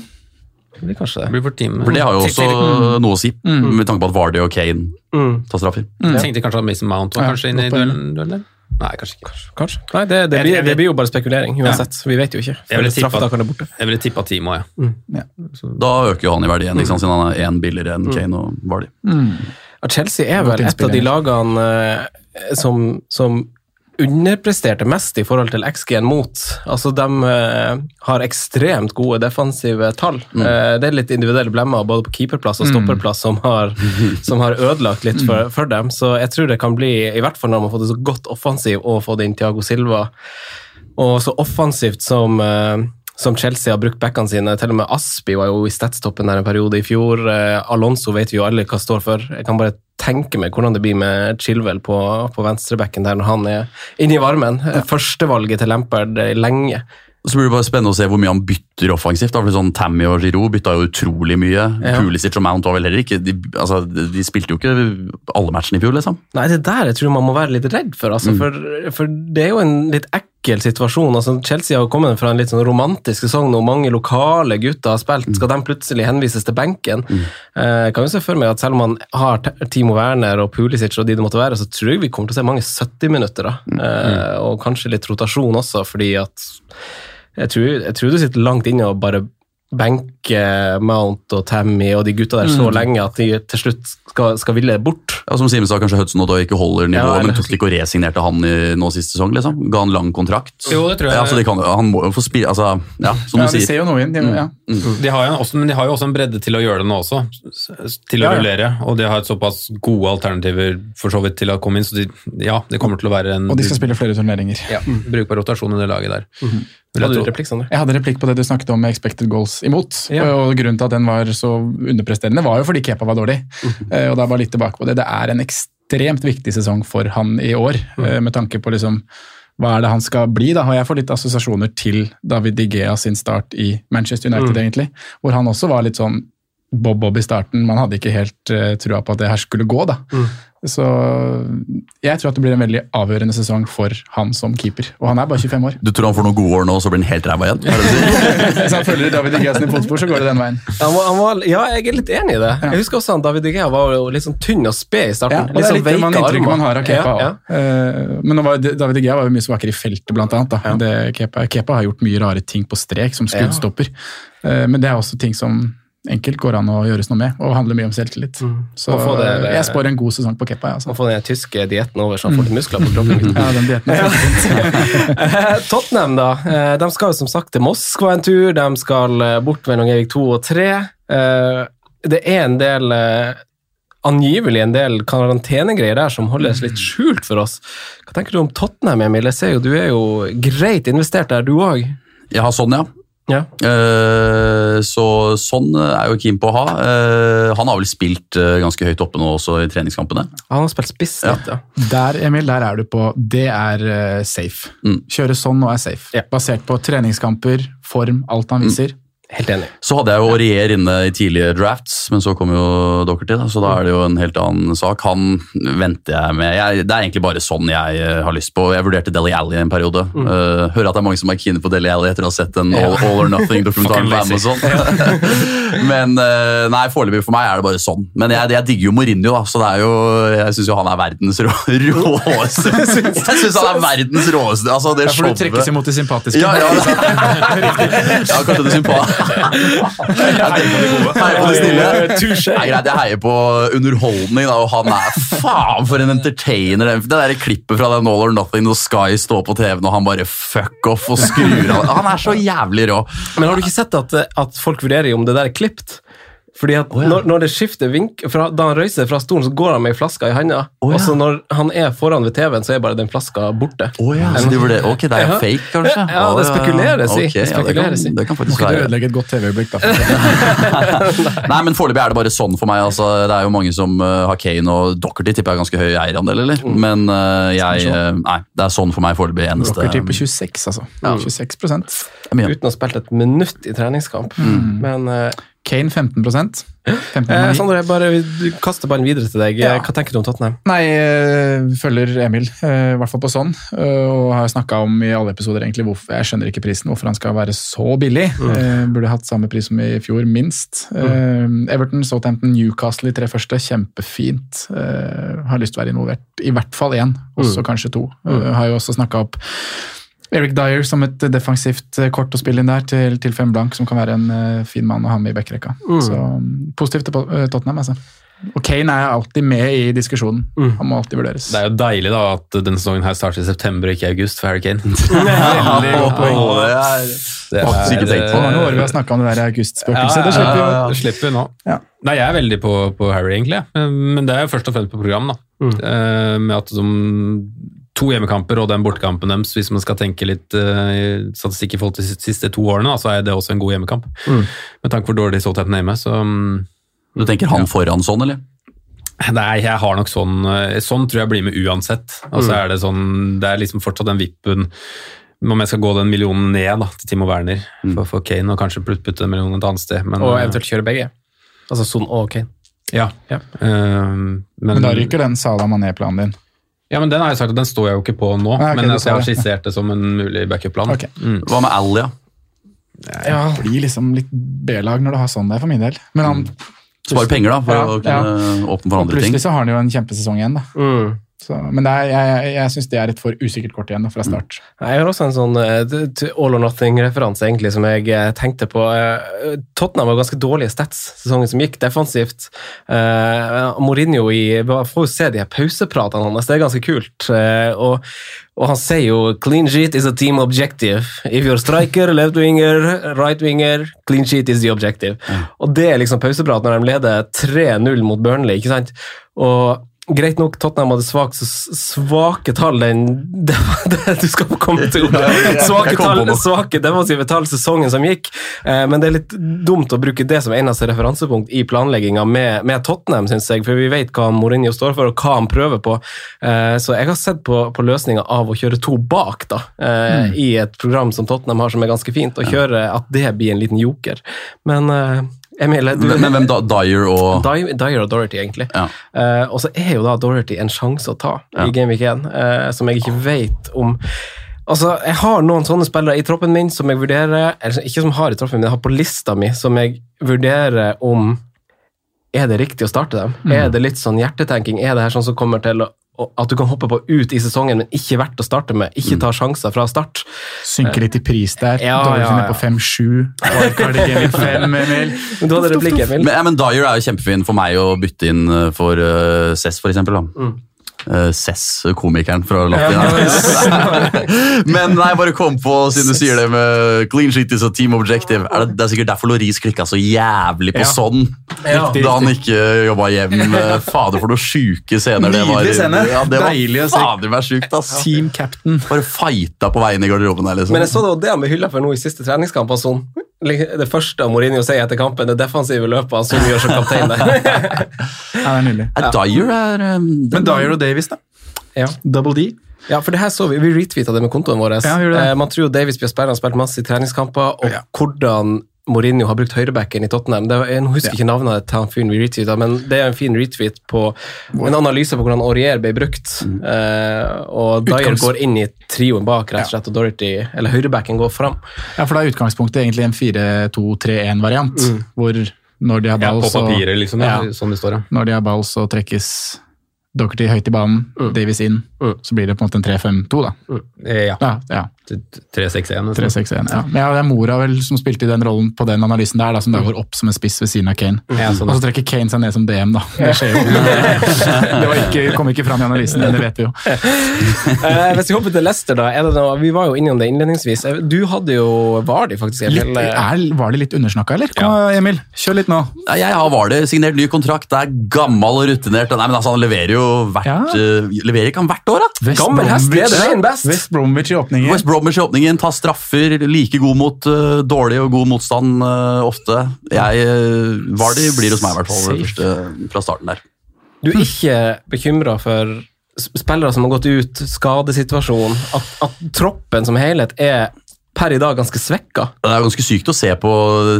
Det blir kanskje Det blir for time. For det har jo også Mm. noe å si, med tanke på at Vardy og Kane Mm. tar straffer. Jeg tenkte kanskje at Mason Mount var Ja, kanskje inne i duellen? duellen? Nei, kanskje ikke. Kanskje. Nei, det, det, blir, det blir jo bare spekulering uansett. Vi vet jo ikke. Jeg ville tippa- tippa Timo, ja. Da øker jo han i verdi igjen, ikke sant? siden han er én billigere enn Kane og Vardy. Mm. Chelsea er vel et av de lagene eh, som, som underpresterte mest i forhold til XG-en mot. Altså, de uh, har ekstremt gode defensive tall. Eh, det er litt individuelle blemmer både på keeperplass og stopperplass som har, som har ødelagt litt for, for dem. Så jeg tror det kan bli, i hvert fall når man har fått det så godt offensiv og fått inn Thiago Silva, og så offensivt som uh, som Chelsea har brukt backene sine. Til og med Aspi var jo i statstoppen der en periode i fjor. Alonso vet vi jo alle hva står for. Jeg kan bare tenke meg hvordan det blir med Chilwell på, på venstrebekken der når han er inne i varmen. Ja. Førstevalget til Lampard eh, lenge. Så blir det bare spennende å se hvor mye han bytter offensivt. da, for sånn Tammy og Giroud bytta jo utrolig mye. Ja. Pulisic og Mount var vel heller ikke De, altså, de spilte jo ikke alle matchene i fjor, liksom. Nei, det er der jeg tror man må være litt redd for. Altså, for, for det er jo en litt ekkel situasjon. Altså, Chelsea har jo kommet fra en litt sånn romantisk sesong når mange lokale gutter har spilt. Skal de plutselig henvises til benken? Eh, Jeg kan jo se for meg at selv om man har Timo Werner og Pulisic og de det måtte være, så tror jeg vi kommer til å se mange 70-minutter. Eh, Og kanskje litt rotasjon også, fordi at jeg tror, jeg tror du sitter langt inne og bare benke Mount og Tammy og de gutta der så lenge at de til slutt skal, skal ville bort. Ja, Som Simen sa, kanskje Hudson Odoi ikke holder nivået, Ja, eller- men tok de ikke og resignerte han i nå siste sesong? liksom? Ga han lang kontrakt? Jo, det tror jeg. Ja, så de kan, Han må jo få spille altså, Ja, som Ja, du de ser jo noe inn. De, ja. De har jo også, men de har jo også en bredde til å gjøre det nå også, til å Ja, ja. rullere. Og de har et såpass gode alternativer for så vidt til å komme inn, så de, ja, det kommer til å være en Og de skal spille flere turneringer. ja, brukbar rotasjon i det laget der. Hadde du replikk, Sander? Jeg hadde replikk på det du snakket om med expected goals imot. Ja. og Grunnen til at den var så underpresterende, var jo fordi Kepa var dårlig. Eh, og da var litt tilbake på det. Det er en ekstremt viktig sesong for han i år, eh, med tanke på liksom hva er det han skal bli, da? Og jeg får litt assosiasjoner til David Digea sin start i Manchester United, Mm. egentlig. Hvor han også var litt sånn bob-bob i starten. Man hadde ikke helt uh, trua på at det her skulle gå, da. Mm. Så jeg tror at det blir en veldig avgjørende sesong for han som keeper. Og han er bare 25 år. Du tror han får noen gode år nå, så blir han helt ræva igjen? Det det? Hvis han følger David Digea i fotspor, så går det den veien. Han var, han var, ja, jeg er litt enig i det. Jeg husker også han David Igea var jo litt sånn tynn og sped i starten. Ja, litt er sånn veike armer. man har av Kepa Ja, òg. Eh, Men nå var, David Igea var jo mye svakere i feltet, blant annet. Da. Det, Kepa, Kepa har gjort mye rare ting på strek, som skuddstopper. Eh, Men det er også ting som enkelt går an å gjøres noe med, og handler mye om selvtillit. Så Må det- jeg spår en god sesong på Keppa. Ja, altså. Man få den tyske dietten over, så han får litt muskler på kroppen. ja, den dietten er. Eh, Tottenham, da. Eh, De skal jo som sagt til Moskva en tur. De skal eh, bort mellom Erik 2 og 3. Eh, Det er en del Angivelig en del karantenegreier der som holdes litt skjult for oss. Hva tenker du om Tottenham, Emil? Jeg ser jo Du er jo greit investert der, du òg. Jeg har sånn, ja. Ja. Eh, så sånn er jo keen på å ha. Eh, han har vel spilt eh, ganske høyt oppe nå også i treningskampene. Han har spilt spiss litt, ja. Der, Emil, der er du på Det er eh, safe. Mm. Kjøre sånn og er safe. Basert på treningskamper, form, alt han viser. Helt enig. Så hadde jeg jo Aurier inne i tidlige drafts, men så kom jo Dockerty, så da er det jo en helt annen sak. Han venter jeg med. Jeg, det er egentlig bare sånn jeg eh, har lyst på. Jeg vurderte Deli Alli en periode. Mm. Uh, hører at det er mange som er keen på Deli Alli etter å ha sett en All, all or Nothing-dokumentaren på Amazon. men uh, nei, foreløpig for meg er det bare sånn. Men jeg, jeg digger jo Mourinho, da, så det er jo, jeg syns jo han er verdens rå, råeste. Jeg syns han er verdens råeste. Altså, det Ja, for du trekkes imot det sympatiske. Ja, ja. ja, kanskje det sympa. Jeg heier på det snille. Er greit, jeg heier på underholdning, da, og han er faen for en entertainer. Det der klippet fra den All or Nothing når Sky står på TV-en og han bare fuck off og skrur av. Han er så jævlig rå. Men har du ikke sett at, at folk vurderer om det der er klipt? Fordi at når, når det skifter vink, fra, Da han røyser fra stolen, så går han med ei flaske i handa. Oh, ja. Og så når han er foran ved TV-en, så er bare den flaska borte. Så de ble, ok, det er Ja. fake, kanskje? Ja, det spekuleres i. Okay, Det ja, det, kan, det kan Må ikke du ødelegge et godt TV-øyeblikk, da. Nei, men Foreløpig er det bare sånn for meg. Altså, det er jo mange som uh, har Kane og Dockerty tipper jeg er ganske høy eierandel, eller? Mm. Men uh, jeg uh, Nei, det er sånn for meg foreløpig. Eneste Rockerty på 26, altså. Ja. 26 mye. Uten å ha spilt et minutt i treningskamp. Mm. Men Kane 15 eh, 15,9. Sondre, jeg bare vi kaster ballen videre til deg. Ja. Hva tenker du om Tottenham? Nei, eh, følger Emil, eh, i hvert fall på sånn. eh, Og har snakka om i alle episoder egentlig hvorfor Jeg skjønner ikke prisen, hvorfor han skal være så billig. Mm. Burde hatt samme pris som i fjor, minst. Mm. Everton, Southampton, Newcastle i tre første, kjempefint. Eh, Har lyst til å være involvert i hvert fall én, også kanskje to. Eh, Har jo også snakka opp Eric Dyer som et defensivt eh, kort å spille inn der, til, til fem blank, som kan være en uh, fin mann å ha med i backrekka. Mm. Så mm, positivt til eh, Tottenham, altså. Og Kane er alltid med i diskusjonen. Han må alltid vurderes. Det er jo deilig da at denne sesongen her starter i september og ikke i august for Harry Kane. Veldig godt poeng. Det er Det er- faktisk ikke tenkt Det på. noen år vi har snakka om det der augustspøkelset. Det slipper vi jo. Det slipper vi nå. Ja. Nei, jeg er veldig på, på Harry, egentlig. Men det er jo først og fremst på program, da. Mm. Med at de to hjemmekamper og den bortekampen deres, hvis man skal tenke litt uh, statistikk i forhold til de siste to årene, da, så er det også en god hjemmekamp. Mm. Med tanke på hvor dårlig Southampton er hjemme, så um, Du tenker han foran sånn, eller? Nei, jeg har nok sånn eh, Sånn tror jeg blir med uansett. Altså Mm. er Det sånn, det er liksom fortsatt den vippen om jeg skal gå den millionen ned da, til Timo Werner for, for Kane, og kanskje putte putte den millionen et annet sted. Men, Og eh, eventuelt kjøre begge. Altså Son og Kane. Ja. Ja. Uh, men, Men da ryker den Salah Mané-planen din. Ja, men Den har jeg sagt at den står jeg jo ikke på nå, Nei, okay, men altså, jeg har skissert det som en mulig backup-plan. Okay. Mm. Hva med Alia? Ja. Det blir liksom litt B-lag når du har sånn der, for min del. Men han Spare penger, da, for Ja, å kunne åpne for andre ting. Og plutselig så har han jo en kjempesesong igjen, da. Mm. Så, men det er, jeg, jeg, syns det er et for usikkert kort igjen fra start. Jeg har også en sånn t- all or nothing-referanse egentlig som jeg uh, tenkte på. Uh, Tottenham var ganske dårlige stats sesongen som gikk, defensivt. Mourinho i, får jo se de her pausepratene hans, det er ganske kult. Og, og han sier jo 'clean sheet is a team objective'. If you're striker, left winger, right winger, clean sheet is the objective. Og det er liksom pauseprat når de leder 3-0 mot Burnley, ikke sant? Og greit nok, Tottenham hadde svak, så svake tall den det, det, Du skal komme til ordet. Svake, tall, svake defensive tall sesongen som gikk. Eh, men det er litt dumt å bruke det som eneste referansepunkt i planlegginga med, med Tottenham, syns jeg. For vi vet hva Mourinho står for, og hva han prøver på. Eh, så jeg har sett på, på løsninga av å kjøre to bak, da, eh, i et program som Tottenham har, som er ganske fint. Å kjøre at det blir en liten joker. Men eh, du, Men, men hvem da? Dyer og Dy- Dyer og Dorothy, egentlig. Ja. Uh, og så er jo da Dorothy en sjanse å ta Ja. i Game Week 1, uh, som jeg ikke vet om Altså, Jeg har noen sånne spillere i troppen min som jeg vurderer eller ikke som har i troppen min, jeg har på lista mi, som jeg vurderer om Er det riktig å starte dem? Mm. Er det litt sånn hjertetenking? Er det her sånn som kommer til å- at du kan hoppe på ut i sesongen, men ikke verdt å starte med. Mm. Ikke ta sjanser fra start. Synker litt i pris der. Ja, Dolphin ja, ja. på 5-7. Wildcard i 5, Emil. Men du hadde replikk, Emil. Men, ja, men Dyer er jo kjempefin for meg å bytte inn eh, for uh, Cess, for eksempel. Mm. Eh, Cess, komikeren fra Latvia. men nei, bare kom på, siden du sier det med clean sheet is a team objective. Er det, det er sikkert derfor Loris klikka så jævlig på Ja. sånn. Ja. Da han ikke jobba hjem. Eh, Fader, for noen sjuke scener det var. Scene. Ja, det var Deilig å se. fader meg sjukt, ass. Team captain. Bare fighta på veien i garderoben der, liksom. Men jeg så det var det han ble hylla for nå i siste treningskamp. og Sånn. Det første Mourinho sier etter kampen, det defensive løpet han som gjør som kaptein der. Ja, det er nydelig. Ja. Dyer er um, Men Dyer og Davies, da? Ja. Double D. Ja, for det her så Vi vi retweeta det med kontoen vår. Ja. Eh, man tror jo Davies blir spillere, har spilt masse i treningskamper, og Ja. hvordan Mourinho har brukt høyrebacken i Tottenham. Det var, jeg husker ikke navnet til han fyren vi retweeta, men det er en fin retweet på en analyse på hvordan Aurier ble brukt. Eh, og Dyer går inn i trioen bak, rett og slett, og Dorothy, eller høyrebacken går fram. Ja, for da er utgangspunktet egentlig en 4-2-3-1-variant. Hvor når de har ball, på så liksom. Ja. Ja. Sånn ja. Når de har ball, så trekkes Docherty høyt i banen, Davies inn. Mm. Så blir det på en måte en 3-5-2, da. Mm. Ja. Ja, ja. 3-6-1. 3-6-1. Ja. Men ja, det er Mora vel som spilte i den rollen på den analysen der, da, som da går opp som en spiss ved siden av Kane. Ja, sånn. Og så trekker Kane seg ned som DM, da. Det skjer jo. det var ikke, kom ikke fram i analysen, men det vet vi jo. Eh, hvis vi hopper til Leicester, da. Er det noe, vi var jo innom det innledningsvis. Eh, Du hadde jo Var de faktisk Litt, er, var de litt undersnakka, eller? Kom, Emil, kjør litt nå. Jeg har var det signert ny kontrakt, det er gammel og rutinert. Nei, men altså, Han leverer jo hvert, Ja. uh, leverer ikke han hvert år, da? West Gammel hest Bromwich- leder veien best. West Bromwich i åpningen. West Bromwich i åpningen, tar straffer, like god mot uh, dårlig og god motstand uh, ofte. Jeg uh, var det blir hos meg, i hvert fall, første, fra starten der. Du er ikke bekymra for spillere som har gått ut, skadesituasjon, at, at troppen som helhet er per i dag ganske svekka? Det er ganske sykt å se på,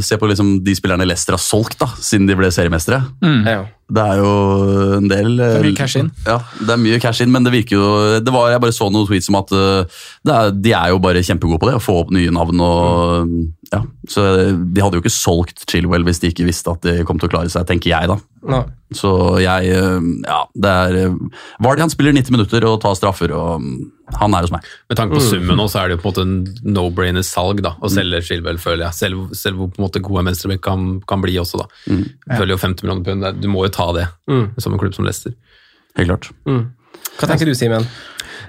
se på liksom de spillerne Leicester har solgt, da, siden de ble seriemestere. Ja. Det er jo en del Det er mye cash in. Ja, det er mye cash in, men det virker jo det var, Jeg bare så noen tweets om at det er, de er jo bare kjempegode på det, å få opp nye navn. og ja, så De hadde jo ikke solgt Chilwell hvis de ikke visste at de kom til å klare seg, tenker jeg. da. No. Så jeg Ja, det er Var det han spiller 90 minutter og tar straffer, og um, han er hos meg. Med tanke på summen også, så er det jo på en måte en no-brainer salg da, å selge Chilwell, føler jeg. Selv, selv hvor på en måte god en venstrebekk kan, kan bli også, da. Jeg føler jo 50 millioner pund, du må jo ta det Mm. som en klubb som Leicester. Helt klart. Mm. Hva tenker du, Simen?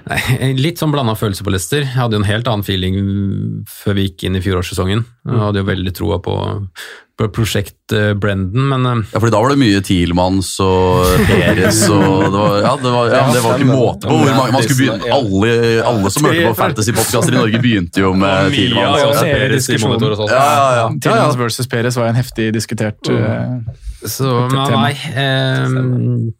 Nei, litt sånn blanda følelse på Leicester. Jeg hadde jo en helt annen feeling før vi gikk inn i fjorårssesongen. Jeg hadde jo veldig troa på prosjekt eh, Brendan, men eh, Ja, fordi Da var det mye Thielmanns og Peres og det var, ja, det var, ja, det var ikke måte på hvor mange man skulle begynne. Alle, alle som hørte på fantasypodkaster i Norge, begynte jo med Thielmanns. Peres og sånt. ja, ja, ja. Versus Perez var en heftig diskutert uh, Så men nei eh,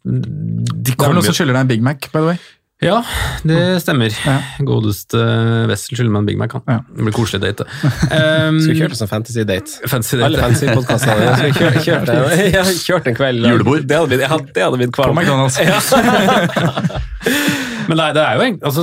De Det er vel noen som skylder deg en Big Mac, by the way. Ja, det stemmer. Ja. Godeste Wessel skylder meg en Big Mac, han. Ja. Det blir koselig date. Um, Skal vi kjøre det som fantasy-date? fancy Alle date. fantasy-podkastene. Jeg skulle kjørt, kjørt, en- har kjørt en kveld. Julebord. Det hadde blitt, det hadde blitt På McDonald's. Ja. Men nei, det er jo egentlig altså,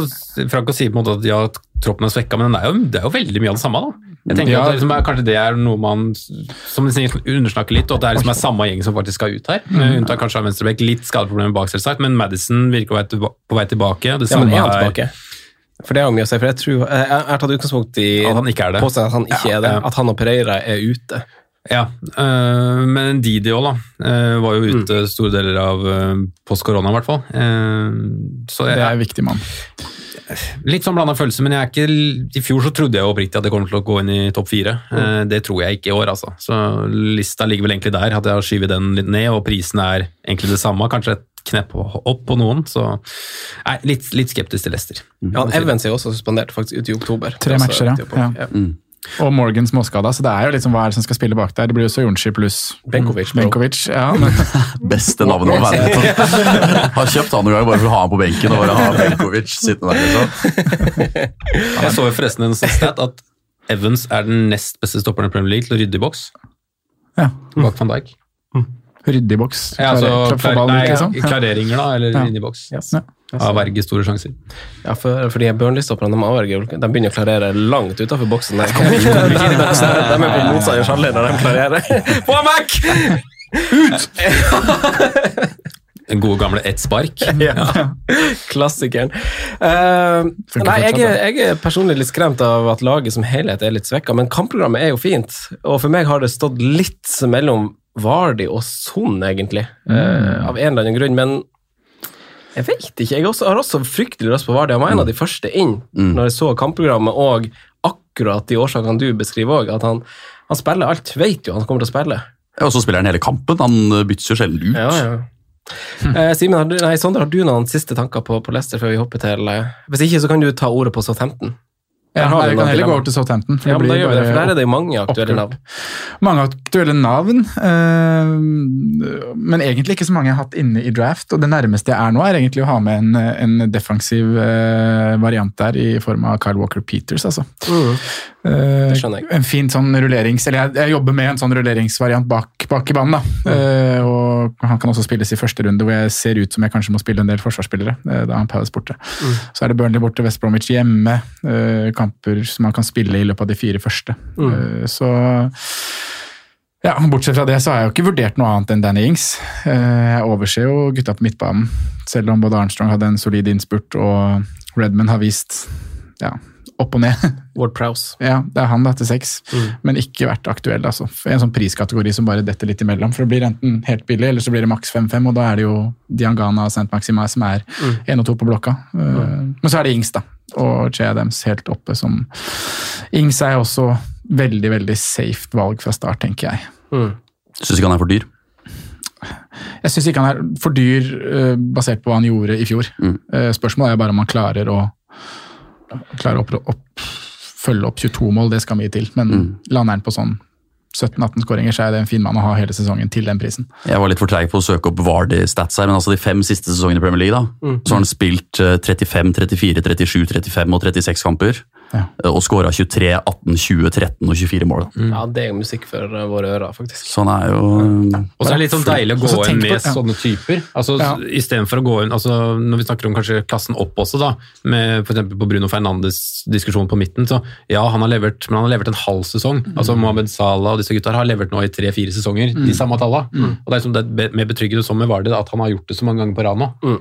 Franco sier på en måte at ja, troppen er svekka, men det er, jo, det er jo veldig mye av det samme. da. Jeg tenker Ja. at det liksom er, Kanskje det er noe man som liksom undersnakker litt, og at det er liksom er samme gjeng som faktisk skal ut her. Mm. unntak kanskje av Venstrebekk, litt skadeproblemer bak, selvsagt, men Madison virker å være på vei tilbake. Det Ja, men er tilbake? For det er mye å si. for Jeg tror, jeg jeg har tatt utgangspunkt i At han ikke er det. at han ikke er det. At han og Pereira er ute. Ja, øh, men Didi òg, da. øh, var jo ute store deler av øh, post korona, i hvert fall. Eh, så Det er en viktig mann. Litt sånn blanda følelse, men jeg er ikke, i fjor så trodde jeg oppriktig at det kommer til å gå inn i topp fire. Eh, Det tror jeg ikke i år, altså. Så lista ligger vel egentlig der, at jeg har skyvet den litt ned, og prisen er egentlig det samme. Kanskje et knepp opp på noen, så nei, litt, litt skeptisk til Leicester. Ja, Evans er også suspendert faktisk ut i oktober. Tre Altså, matcher, ja. ja. ja. ja. Og Morgan småskada, så det er jo liksom hva er det som skal spille bak der. Det blir jo Soyunchi pluss Benkovic. Benkovic ja, men, Beste navnet å være med på. Har kjøpt han noen gang bare for å ha han på benken og bare ha Benkovic sittende der. liksom. Jeg så jo forresten en stat at Evans er den nest beste stopperen i Premier League til å rydde i boks. Ja. Bak van Dijk. Rydde i boks. Ja, altså, klar, nei, liksom. Ja. klareringer, da, eller Ja. inn i boks. Yes. Ja. Avverge store sjanser. Ja, for, for de Burnley-stopperne de, avverger jo- de begynner å klarere langt utenfor boksen. De kommer ikke i boksen. De er på motstanders halvdel når de klarerer. Få Mac! vekk! Den gode gamle ett spark. Ja. Klassikeren. Uh, nei, jeg, jeg er personlig litt skremt av at laget som helhet er litt svekka, men kampprogrammet er jo fint. Og for meg har det stått litt mellom Vardi og Son, egentlig, uh, av en eller annen grunn. Men jeg vet ikke. Jeg også, har også fryktelig lyst på Vardi. Han var en av de første inn når jeg så kampprogrammet, og akkurat de årsakene du beskriver òg, at han, han spiller alt. Vet jo han kommer til å spille. Og så spiller han hele kampen. Han bytter jo sjelden ut. Ja, ja. Eh, Simen, har du, nei, Sondre, har du noen siste tanker på, på Leicester før vi hopper til eh, Hvis ikke, så kan du ta ordet på Southampton. Der Ja, vi kan heller gå over til Southampton. for Ja, det men da gjør vi det, for der er det jo mange aktuelle navn. Mange aktuelle navn, eh, men egentlig ikke så mange jeg har hatt inne i draft. Og det nærmeste jeg er nå, er egentlig å ha med en, en defensiv eh, variant der i form av Kyle Walker Peters, altså. Mm. En fin sånn rullerings... Eller jeg, jeg jobber med en sånn rulleringsvariant bak, bak i banen, da. Eh, og han kan også spilles i første runde, hvor jeg ser ut som jeg kanskje må spille en del forsvarsspillere. Uh, da han Palace borte. Så er det Burnley borte, West Bromwich hjemme. Uh, kamper som man kan spille i løpet av de fire første. Eh, så ja, Bortsett fra det så har jeg jo ikke vurdert noe annet enn Danny Ings. Eh, Jeg overser jo gutta på midtbanen, selv om både Armstrong hadde en solid innspurt og Redman har vist ja, opp og ned. Ward Prowse. Ja, det er han da til seks, men ikke vært aktuell. altså. En sånn priskategori som bare detter litt imellom. For det blir enten helt billig, eller så blir det maks 5-5, og da er det jo Diangana og St. Maxima som er én og to på blokka. Mm. Men så er det Ings, da. Og Che Adams helt oppe som Ings er også veldig, veldig safe valg fra start, tenker jeg. Syns ikke han er for dyr. Jeg syns ikke han er for dyr eh, basert på hva han gjorde i fjor. Mm. spørsmålet er bare om han klarer å klarer å opp, opp, følge opp 22 mål, det skal mye til. Men lander han på sånn 17-18 skåringer, så er det en fin mann å ha hele sesongen til den prisen. Jeg var litt for treig på å søke opp Vardy-stats her, men altså de fem siste sesongene i Premier League, da, så har han spilt eh, 35, 34, 37, 35 og 36 kamper. Ja. eh, Og skåra 23, 18, 20, 13 og 24 mål. Mm. Ja, det er jo musikk for eh, våre ører, faktisk. Sånn er jo Ja. Og så er det litt sånn deilig å gå inn med på- ja. sånne typer. Altså, Ja. Istedenfor å gå inn altså, Når vi snakker om kanskje klassen opp også, da, med for eksempel på Bruno Fernandes diskusjon på midten, så ja, han har levert, men han har levert en halv sesong. Altså Mohammed Salah og disse gutta har levert nå i tre-fire sesonger, de samme tallene. Og det er liksom det med mer betryggende som med Vardy, at han har gjort det så mange ganger på rad nå.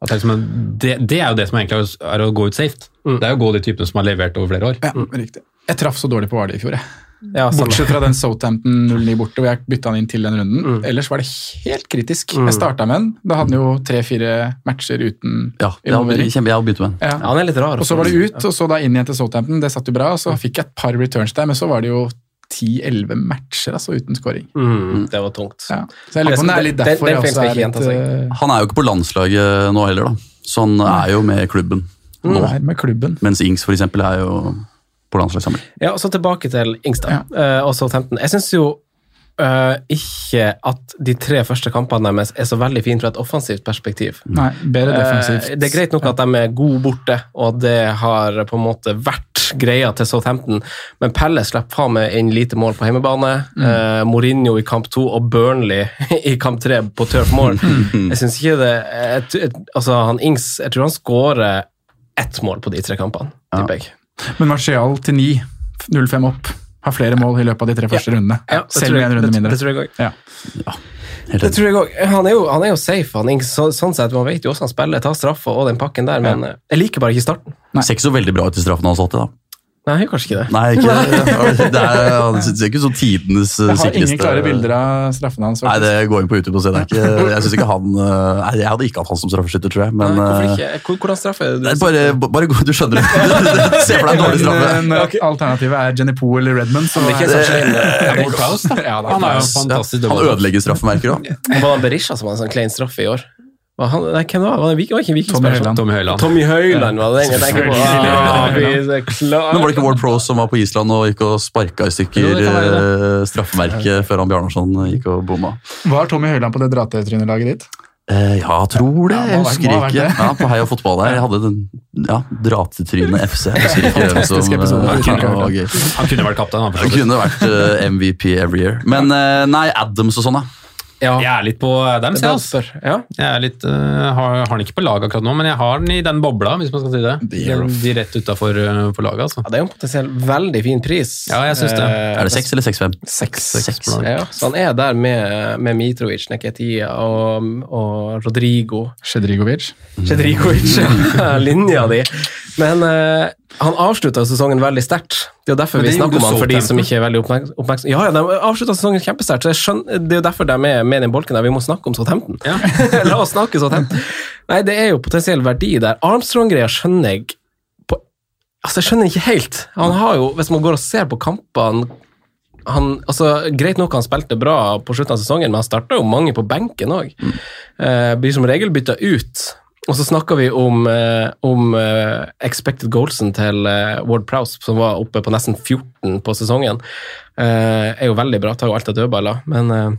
At det, er liksom, det, det er jo det som egentlig er, å- gå ut safe. Det er jo å gå de typene som har levert over flere år. Ja, riktig. Jeg traff så dårlig på Vardy i fjor, jeg. Ja. Bortsett fra den Southampton 09 borte, hvor jeg bytta han inn til den runden. Ellers var det helt kritisk. Jeg starta med den. Da hadde han jo tre-fire matcher uten Ja, involvering. kjempe, jeg med. Ja. Ja, han er litt rar. Og så var det ut, og så da inn igjen til Southampton. Det satt jo bra. og Så fikk jeg et par returns der, men så var det jo 10-11 matcher altså, uten scoring. Mm, det var tungt. Ja. Så jeg lurer på om det er litt Den- derfor den jeg også er litt uh, Han er jo ikke på landslaget nå heller, da. Så han er jo med klubben nå. Er med klubben. Mens Ings for eksempel er jo på landslagssamling. Ja, og så tilbake til Ingstad eh, og Southampton. Jeg syns jo eh, ikke at de tre første kampene deres er så veldig fine fra et offensivt perspektiv. Nei, bedre defensivt. Uh, Det er greit nok at de er gode borte, og det har på en måte vært greia til Southampton, men Pelle slipper faen meg inn lite mål på hjemmebane. Eh, Mourinho i kamp to og Burnley i kamp tre på turf mål. Jeg syns ikke det jeg, jeg, Altså, han Ings Jeg tror han skårer ett mål på de tre kampene, tipper jeg. Men Martial til 9, 0-5 opp. Har flere mål i løpet av de tre første rundene. Ja, Selv om med en runde det- mindre. det tror jeg òg. Ja. Det tror jeg også. Han er jo, han er jo safe, han, Ings, så, sånn sett. Man vet jo hvordan han spiller, tar straffa og den pakken der, men jeg liker bare ikke starten. Ser ikke så veldig bra ut i straffen hans alltid, da. Nei, kanskje ikke det. Nei, ikke det. Er, han syns ikke så tidenes sikreste Jeg har sikreste ingen klare bilder av straffene hans. Nei, det går inn på YouTube og se. Det er ikke, jeg synes ikke han eh, Nei, jeg hadde ikke hatt han som straffeskytter, tror jeg. Men Nei, hvorfor eh, ikke? Hvor- Hvordan straffe er det? bare, bare gå, du skjønner det. Se for deg en dårlig straffe. Men, eh, Alternativet er Jenny Poe eller Redmond. Som Det er ikke sånn klein, det. Da. Ja, da, Han er jo fantastisk Han ødelegger straffemerker òg. Var det Berisha som hadde en sånn klein straffe i år? Var han, nei, hvem var? Var det, var ikke Tommy Høyland. Høiland. Tommy Høiland. Tommy Høiland var det den jeg tenker på. Ah. Men Var det ikke Ward Prose som var på Island og gikk og sparka i stykker eh, straffemerket før han Bjarnarsson gikk og bomma? Var Tommy Høiland på det dratetrynet-laget ditt? Eh, ja, tror det. Jeg husker ikke. Ja, på Heia Fotball der. Jeg hadde den ja, Dratetryne FC. Jeg husker ikke hvem som gøy. Han kunne vært kaptein. han, Han kunne vært eh, MVP every year. Men eh, nei, Adams og sånn, da. Ja, Jeg er litt på Adams, jeg. Ja. Jeg er litt, uh, har, har den ikke på lag akkurat nå, men jeg har den i den bobla, hvis man skal si det. Den, de rett utafor uh, laget, altså. Ja, det er jo en potensielt veldig fin pris. Ja, jeg synes det. Eh, Er det seks eller seks-fem? Seks. Seks på laget. Ja, så han er der med, med Mitrovic, Neketia og, og Rodrigo. Shedrigovic? Shedrikovic, ja. linja di. Men uh, han avslutta sesongen veldig sterkt. Det er jo derfor vi snakker om han, for de som ikke er veldig oppmerks- oppmerksomme. Ja, ja, de avslutta sesongen kjempesterkt, så skjønner, det er jo derfor de er med, i den bolken der. Vi må snakke om Southampton. Ja. La oss snakke Southampton. Nei, det er jo potensiell verdi der. Armstrong-greia skjønner jeg på Altså, jeg skjønner ikke helt. Han har jo, hvis man går og ser på kampene han, altså, Greit nok han spilte bra på slutten av sesongen, men han starta jo mange på benken òg. Eh, blir som regel bytta ut. Og så snakka vi om, eh, om eh, expected goalsen til eh, Ward Prowse, som var oppe på nesten 14 på sesongen. Eh, er jo veldig bra, tar jo alt av dødballer. Men eh,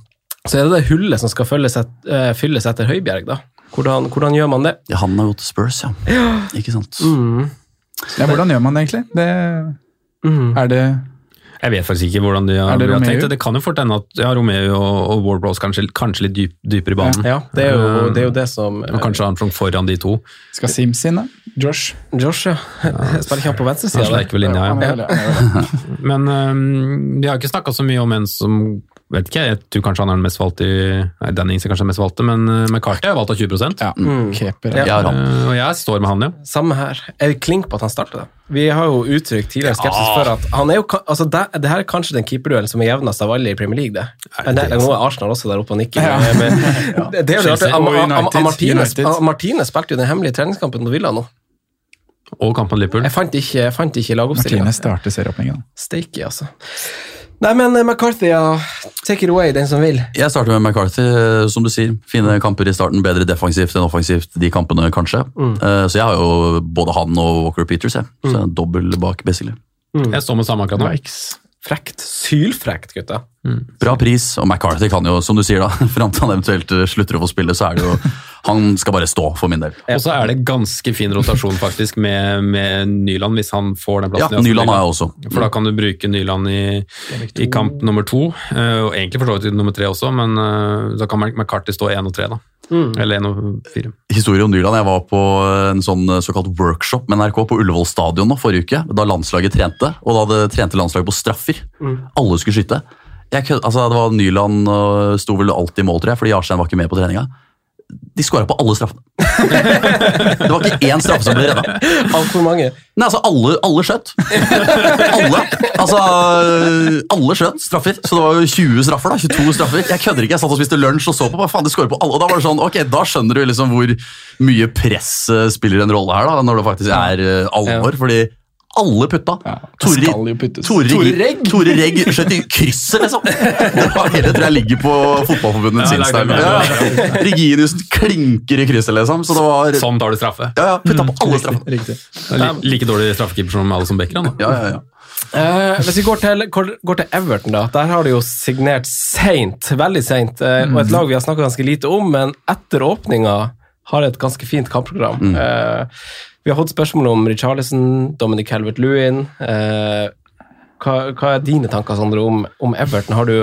så er det det hullet som skal fylles, et, eh, fylles etter Høibjerg, da. Hvordan, hvordan gjør man det? Ja, han har gått til Spurs, ja. Ikke sant? Mm. Ja, hvordan gjør man det egentlig? Det, Mm. er det Jeg vet faktisk ikke hvordan de har, det de har tenkt det. Det kan jo fort hende at ja, Romeo og, og Ward kanskje, kanskje litt dyp, dypere i banen. Ja, det er jo det, er jo det som Og kanskje Armstrong foran de to. Skal Sims inn, da? Josh? Josh, ja. Spiller ikke han på Han venstresida? vel linja, Han ja. er vel- han er vel- Men um, de har ikke snakka så mye om en som vet ikke, Jeg tror kanskje han er den mest valgte i Nei, Dennings er kanskje den mest valgte, men uh, McCarthy er valgt av 20% mm. Keper, Ja. ja. Eh, Og jeg står med han, ja. Samme her. Er det klink på at han starter det? Vi har jo uttrykt tidligere skepsis Ja. for at han er jo, altså det, det her er kanskje den keeperduellen som er jevnest av alle i Premier League. det. Men det, nå er Arsenal også der oppe og nikker. Ja. Men, det, det er jo det. Am- Martinez spilte jo den hemmelige treningskampen mot Villa nå. Og kampen Liverpool. Jeg fant ikke, jeg fant ikke lagoppstillinga. Martine starter serieåpningen. Steike, altså. Nei, men eh, McCarthy, ja. Take it away, den som vil. Jeg starter med McCarthy, eh, som du sier. Fine kamper i starten, bedre defensivt enn offensivt de kampene, kanskje. Mm. Så jeg har jo både han og Walker Peters, jeg. Så jeg er dobbel bak, basically. Jeg står med samme akkurat nå. Frekt. Sylfrekt, gutta. Bra pris, og McCarthy kan jo, som du sier da, fram til han eventuelt eh, slutter å få spille, så er det jo Han skal bare stå, for min del. Og så er det ganske fin rotasjon faktisk med, med Nyland, hvis han får den plassen. Ja, Nyland har jeg også. For da kan du bruke Nyland i, i kamp nummer to, eh, og egentlig for så vidt i nummer tre også, men eh, da kan McCarthy stå én og tre, da. Eller én og fire. Historie om Nyland. Jeg var på en sånn eh, såkalt workshop med NRK på Ullevål stadion nå, forrige uke, da landslaget trente. Og da hadde trente landslaget på straffer. Alle skulle skyte. Jeg, altså, det var Nyland sto vel alltid i mål, tror jeg, fordi Jarstein var ikke med på treninga. De skåra på alle straffene. det var ikke én straffe som ble redda. Altfor mange? Nei, altså, alle, alle skjøt. Alle. Altså, alle skjøt straffer. Så det var jo 20 straffer, da. 22 straffer. Jeg kødder ikke. Jeg satt og spiste lunsj og så på. Hva faen, de skårer på alle. Og da var det sånn, ok, da skjønner du liksom hvor mye press eh, spiller en rolle her, da, når det faktisk er eh, alvor. Fordi alle putta. puttes. Tore, Tore Regg Tore Regg skjøt i krysset, liksom! Det hele tror jeg ligger på Fotballforbundets Ja, det er Ja. Reginius klinker i krysset, liksom. Så det var Sånn tar du straffe. Ja, ja, putta på alle straffene. Er like dårlig straffekeeper som Alison Becker. han, da. Ja, ja, ja. Uh, hvis vi går til, går, til Everton, da. Der har de jo signert seint. Veldig seint. eh, Og et lag vi har snakka ganske lite om, men etter åpninga har et ganske fint kampprogram. Eh, vi har fått spørsmål om Richarlison, Dominic Calvert-Lewin. Eh, hva, hva er dine tanker, Sondre, om, om Everton? Har du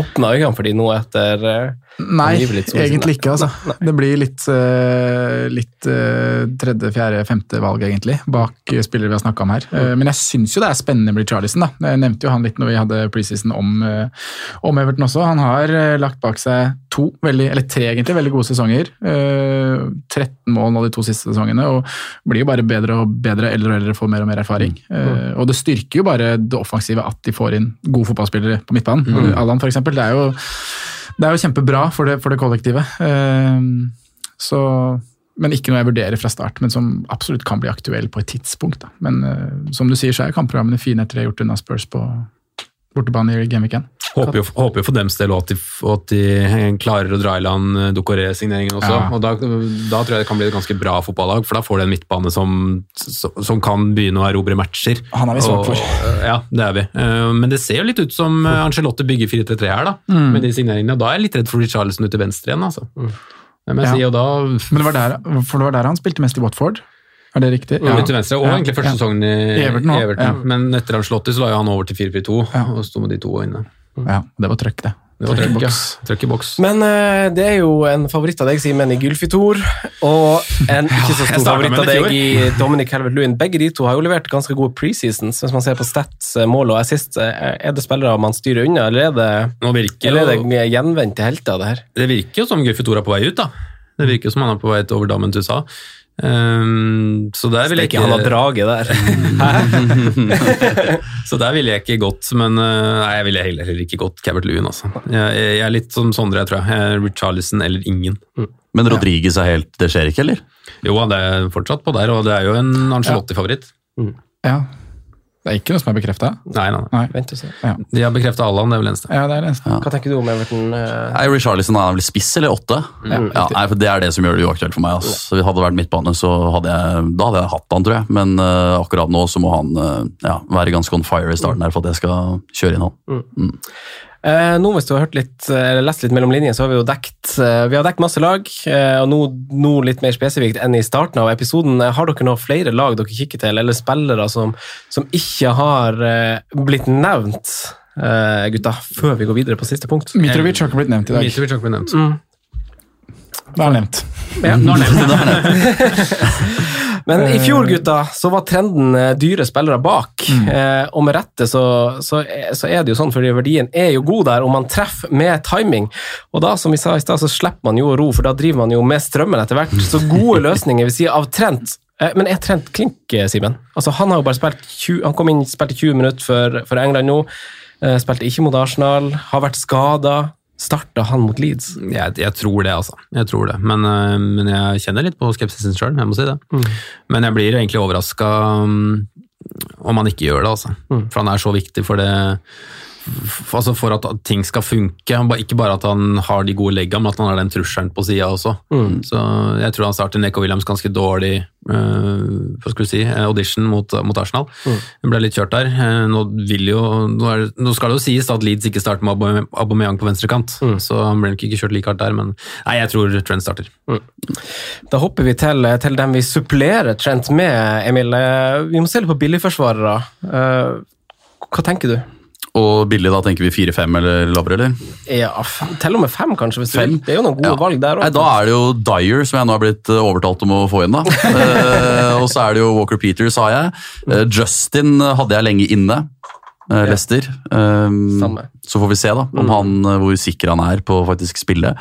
åpna øynene for dem nå etter eh, Nei, egentlig ikke. altså. Det blir litt, eh, litt eh, tredje, fjerde, femte valg, egentlig, bak spillere vi har snakka om her. Eh, men jeg syns jo det er spennende med Charlison. da. Jeg nevnte jo han litt når vi hadde preseason om, om Everton også. Han har lagt bak seg to, veldig, eller tre egentlig, veldig gode sesonger. Eh, 13 mål nå de to siste sesongene, og blir jo bare bedre og bedre eldre og eldre, får mer og mer erfaring. Mm. og det styrker jo bare det offensive at de får inn gode fotballspillere på midtbanen. Allan, for eksempel. Det er jo det er jo kjempebra for det, for det kollektivet. Eh, så, men ikke noe jeg vurderer fra start, men som absolutt kan bli aktuell på et tidspunkt. Da. Men eh, som du sier, så er kampprogrammene fine etter jeg har gjort unna Spurs på, bortebane i gameweeken. Håper jo, håper jo for dems del at de, at de klarer å dra i land Dokoré-signeringen også. Ja. og da, da tror jeg det kan bli et ganske bra fotballag, for da får du en midtbane som, som kan begynne å erobre matcher. Han er vi svart for. Og, ja, det er vi. Eh, Men det ser jo litt ut som eh, Angelotte bygger 4-3-3 her, da, Mm. med de signeringene. Da er jeg litt redd for Richarlison ut til venstre igjen, altså. Må jeg Ja. si, og da Men det var, der, det var der han spilte mest i Watford? Er det riktig? Ut til venstre, og Ja. egentlig første Ja. sesongen i, I Everton ja. Men etter Angelotti så la han over til 4-4-2, og sto med de to inne. Ja, det var trøkk, det. Det var Trøkk ja. Trøkk i boks. Men uh, det er jo en favoritt av deg, Simen, i Gylfitor, og en ikke så stor favoritt av deg i Dominic Helvet-Lewin. Begge de to har jo levert ganske gode preseasons, hvis man ser på stats, eh, mål og assist. Eh, Er det spillere man styrer unna, eller er det, Nå virker eller er det gjenvendte helter, det her? Det virker jo som Gulfi Thor er på vei ut, da. Det virker som han er på vei til over dammen til USA. Ehm, så der vil jeg ikke han har drage der. så der ville jeg ikke gått, men eh, nei, jeg ville heller, heller ikke gått Cabert Lewin, altså. Jeg, jeg er litt som Sondre, jeg tror jeg. er Richarlison eller ingen. Men Rodriguez er helt Det skjer ikke, eller? Jo, det er fortsatt på der, og det er jo en Angelotti-favoritt. Ja. Det er ikke noe som er bekrefta? Nei, nei, nei. Vent og se. Ja. De har bekrefta Allan, det er vel eneste. ja, det er det eneste. Hva tenker du om Everton? eh? Nei, Charlison er vel spiss eller åtte? Ja, nei, for Det er det som gjør det uaktuelt for meg. Altså. Så Hadde det vært midtbane, så hadde jeg, da hadde jeg hatt han, tror jeg. Men uh, akkurat nå så må han uh, ja, være ganske on fire i starten her for at jeg skal kjøre inn han. Eh, nå hvis du har hørt litt, eller lest litt mellom linjene, så har vi jo dekt, eh, vi har dekt masse lag, eh, og nå, nå litt mer spesifikt enn i starten av episoden. Eh, Har dere noen flere lag dere kikker til, eller spillere som, som ikke har eh, blitt nevnt, eh, gutta, før vi går videre på siste punkt? Mitrovic har ikke blitt nevnt i dag. Mitrovic har ikke blitt nevnt. Det er nevnt. Ja, nå er det. Men i fjor, gutta, så var trenden eh, dyre spillere bak. Eh, og med rette så, så, så er det jo sånn, fordi verdien er jo god der, og man treffer med timing. Og da, som vi sa i stad, så slipper man jo å ro, for da driver man jo med strømmen etter hvert. Så gode løsninger vil si av Trent. Eh, men er Trent klink, eh, Simen? Altså, han har jo bare spilt 20, han kom inn spilte 20 minutter for, for England nå. Eh, spilte ikke mot Arsenal, har vært skada. Starta han mot Leeds? Jeg, jeg tror det, altså. Jeg tror det. Men, øh, men jeg kjenner litt på skepsisen sjøl, jeg må si det. Men jeg blir egentlig overraska om han ikke gjør det, altså. For han er så viktig for det Altså for at ting skal funke. Ikke bare at han har de gode leggene, men at han har den trusselen på sida også. Så jeg tror han starter Neko Williams ganske dårlig uh, hva skal du si, eh, audition mot, mot Arsenal. Det ble litt kjørt der. Eh, Nå, jo, nå, er, nå skal det jo sies at Leeds ikke starter med Aubame- Aubameyang på venstrekant, så han ble nok ikke kjørt like hardt der, men nei, jeg tror Trent starter. Da hopper vi til, til dem vi supplerer Trent med, Emil. Vi må se litt på billigforsvarere. Uh, Hva tenker du? Og billig, da tenker vi 4-5 eller lavere, eller? Ja, til og med fem, kanskje. hvis du Fem? vil. Det er jo noen gode Ja. valg der òg. Da er det jo Dyer, som jeg nå har blitt eh, overtalt om å få inn. da. Eh, og så er det jo Walker Peters, har jeg. Eh, Justin hadde jeg lenge inne. Uh, Lester. Um, så får vi se da, om han, eh, hvor sikker han er på å faktisk spille.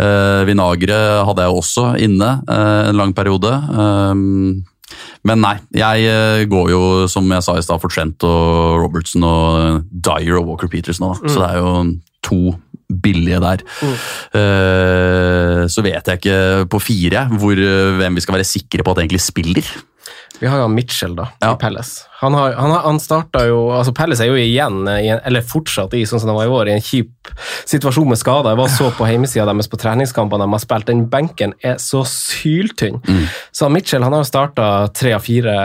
Uh, Vinagre hadde jeg også inne eh, en lang periode. Um, men nei, jeg eh, går jo, som jeg sa i stad, for Trent og Robertson og Dyer og Walker Peters nå. Mm. Så det er jo to billige der. Eh, så vet jeg ikke på fire hvor, eh, hvem vi skal være sikre på at egentlig spiller. Vi har jo han Mitchell, da, Ja. i Pelles. Han, har, han, har, han starta jo altså Pelles er jo igjen, eh, eller fortsatt i sånn som de var i år, i en kjip situasjon med skader. Jeg var så på hjemmesida deres på treningskampene de har spilt. Den benken er så syltynn. Så Mitchell han har jo starta tre av fire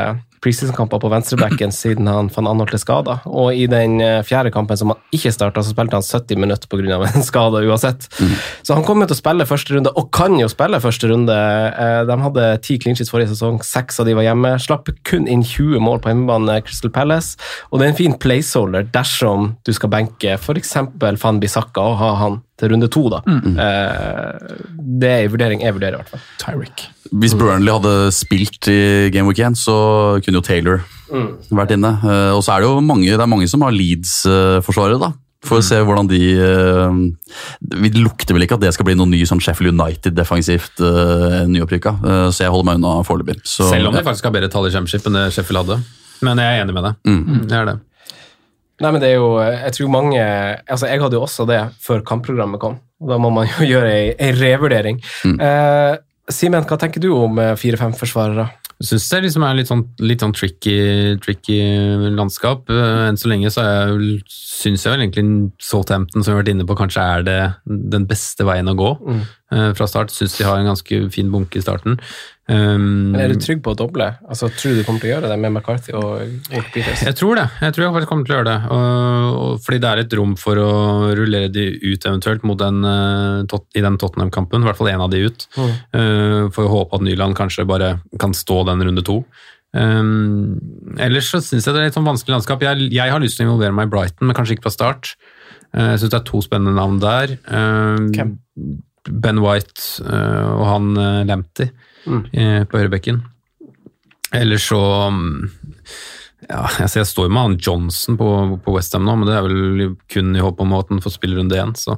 preseason-kamper på venstrebacken siden han fant Anholt til skada. Og i den eh, fjerde kampen som han ikke starta, så spilte han 70 minutter pga. en skade uansett. Så han kommer til å spille første runde, og kan jo spille første runde. Eh, De hadde ti clinches forrige sesong, seks av de var hjemme. Slapp kun inn 20 mål på hjemmebane Crystal Palace. Og det er en fin placeholder dersom du skal benke f.eks. Van Bissaka og ha han til runde to, da. Eh, Det er en vurdering jeg vurderer, i hvert fall. Tyrick. Hvis Burnley hadde spilt i Game Week 1, så kunne jo Taylor vært inne. Eh, og så er det jo mange, det er mange som har Leeds-forsvarere, da. For å se hvordan de eh, Vi lukter vel ikke at det skal bli noe ny sånn Sheffield United defensivt uh, nyopprykka, eh, så jeg holder meg unna foreløpig. Selv om de faktisk har bedre tall i Championship enn det Sheffield hadde. Men jeg er enig med deg. Mm. Det er det. Nei, men det er jo, jeg tror mange altså Jeg hadde jo også det før kampprogrammet kom. og Da må man jo gjøre ei, ei revurdering. Mm. Eh, Simen, hva tenker du om eh, fire-fem forsvarere? Jeg syns det liksom er litt sånn, litt sånn tricky, tricky landskap. Eh, Enn så lenge så syns jeg vel egentlig Southampton, som vi har vært inne på, kanskje er det den beste veien å gå. Mm. Eh, Fra start syns de har en ganske fin bunke i starten. Um, Men er du trygg på å doble? Altså, Tror du du kommer til å gjøre det med McCarthy og Walker Peters? Jeg tror det. Jeg tror jeg faktisk kommer til å gjøre det. Og, og, fordi det er et rom for å rullere de ut eventuelt mot den, eh, tot, i den Tottenham-kampen. I hvert fall én av de ut. Mm. Uh, for å håpe at Nyland kanskje bare kan stå den runde to. Um, ellers så syns jeg det er et sånn vanskelig landskap. Jeg, jeg har lyst til å involvere meg i Brighton, men kanskje ikke fra start. Eh, jeg syns det er to spennende navn der. Uh? Ben White uh, og han uh, Lamptey Mm. eh, på høyrebekken. Ellers så mm, ja, altså jeg står jo med han Johnson på, på Westham nå, men det er vel kun i håp om at han får spille runde én. Så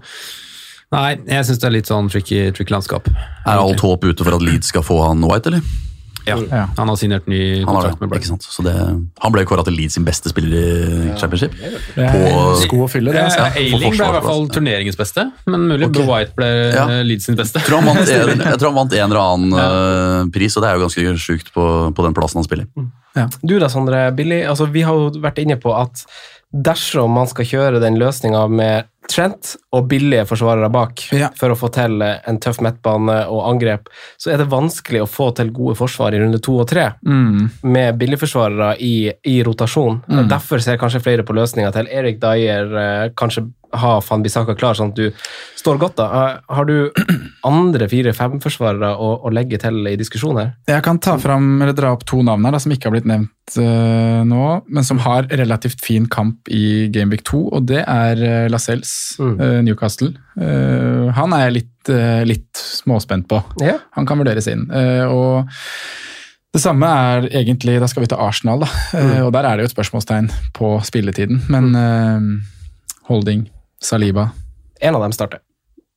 nei, jeg syns det er litt sånn tricky, tricky landskap. Er alt håp ute for at Leeds skal få han White, eller? Ja, han har signert ny kontrakt med Brighton. Så det, han ble kåra til Leeds sin beste spiller i Championship. Er sko å fylle, det. Altså. Ja, Ailing ble i hvert fall turneringens beste, men mulig Ok. White ble Ja. eh, Leeds sin beste. Jeg tror han vant en, jeg tror han vant en eller annen eh, pris, og det er jo ganske sjukt på, på den plassen han spiller. Du da, Sondre. Billy, altså, vi har jo vært inne på at dersom man skal kjøre den løsninga med Trent og billige forsvarere bak Ja. for å få til en tøff midtbane og angrep, så er det vanskelig å få til gode forsvar i runde to og tre Mm. med billigforsvarere i, i rotasjon. Mm. Derfor ser kanskje flere på løsninga til Erik Dyer eh, kanskje ha Van Bissaka klar, sånn at du står godt da. Eh, Har du andre fire-fem-forsvarere å, å legge til i diskusjonen her? Jeg kan ta fram, eller dra opp to navn her da, som ikke har blitt nevnt uh, nå, men som har relativt fin kamp i Gameweek 2, og det er uh, Lascelles, Mm. uh, Newcastle. Uh, han er jeg litt, litt småspent på. Ja. Han kan vurderes inn. Og det samme er egentlig Da skal vi til Arsenal, da. Eh, og der er det jo et spørsmålstegn på spilletiden. Men eh, Holding, Saliba En av dem starter.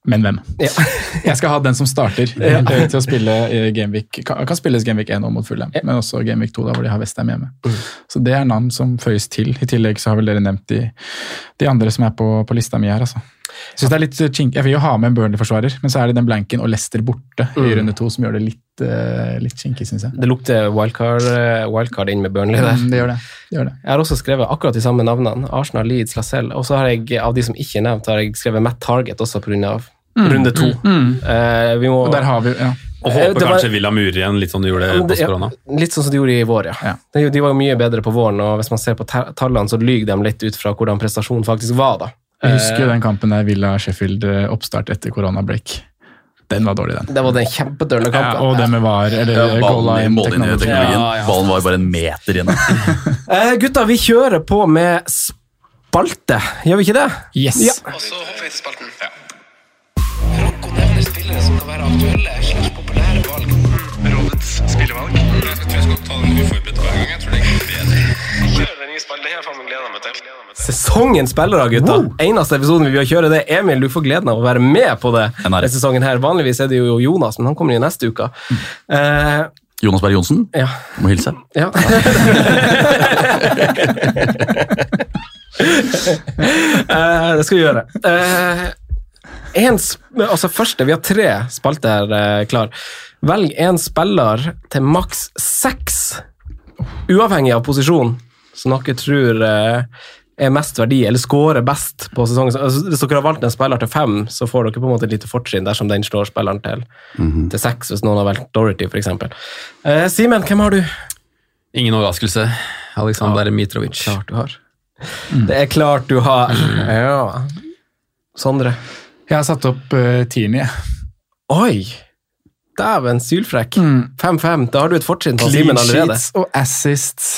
Men hvem? Ja. Jeg skal ha den som starter Ja. eh, til å spille Gameweek. Kan, kan spilles Gameweek 1 og mot Fulham, men også Gameweek 2 da hvor de har Westham hjemme. Mm. Så det er navn som føyes til. I tillegg så har vel dere nevnt de, de andre som er på, på lista mi her, altså. Synes det er litt kink. Jeg vil jo ha med en Burnley-forsvarer, men så er det den blanken og Leicester borte i Mm. runde to som gjør det litt, eh, litt kinkig, syns jeg. Det lukter wildcard, eh, wildcard inn med Burnley der. Mm, det gjør det. det gjør det. Jeg har også skrevet akkurat de samme navnene. Arsenal, Leeds, Lacelle. Og så har jeg, av de som ikke er nevnt, har jeg skrevet Matt Target også pga. Mm, runde to. mm, vi må, Og der har vi ja. Og håper var- kanskje Villa Murer igjen, litt sånn de gjorde det-. Ja, litt sånn som de gjorde i vår, ja. Ja. De, de var jo mye bedre på våren, og hvis man ser på tallene, så lyver de litt ut fra hvordan prestasjonen faktisk var, da. Jeg husker jo den kampen der Villa Sheffield oppstart etter koronabreak. Den var dårlig, den. Det var den kjempedørende Ja, kampen. og det med VAR, eller Ja, ballen, ballen i teknologien. Ja, ja. Ballen var bare en meter inne. uh, gutta, vi kjører på med spalte, gjør vi ikke det? Yes. Ja. Og så hopper vi til spalten. Franco nevner spillere som kan være aktuelle slags populære valg. Rådets spillevalg. Jeg tror jeg skal ta den uforberedt hver gang. Jeg tror det går bedre. Kjør spiller spillere, gutta. Eneste episoden vi vil kjøre det. Emil, du får gleden av å være med på det Den er denne sesongen. her. Vanligvis er det jo Jonas, men han kommer jo neste uke. Eh, Jonas Berg Johnsen, ja. må hilse. ja. Eh, det skal vi gjøre. Eh, en, altså første, Vi har tre spalter eh, klar. Velg en spiller til maks seks, uavhengig av posisjon, som dere tror eh, er mest verdi, eller scorer best på sesongen. Altså, hvis dere har valgt en spiller til fem, så får dere på en måte et lite fortrinn dersom den slår spilleren til, til seks, hvis noen har valgt Dorothy, f.eks. Eh, Simen, hvem har du? Ingen overraskelse. Aleksandr Mitrovic. Klart du har. Det er klart du har. Ja. Sondre. Jeg har satt opp uh, Tierney. jeg. Oi! Dæven, sylfrekk. Mm. 5-5. Da har du et fortrinn på Clean Simen allerede. sheets og assists.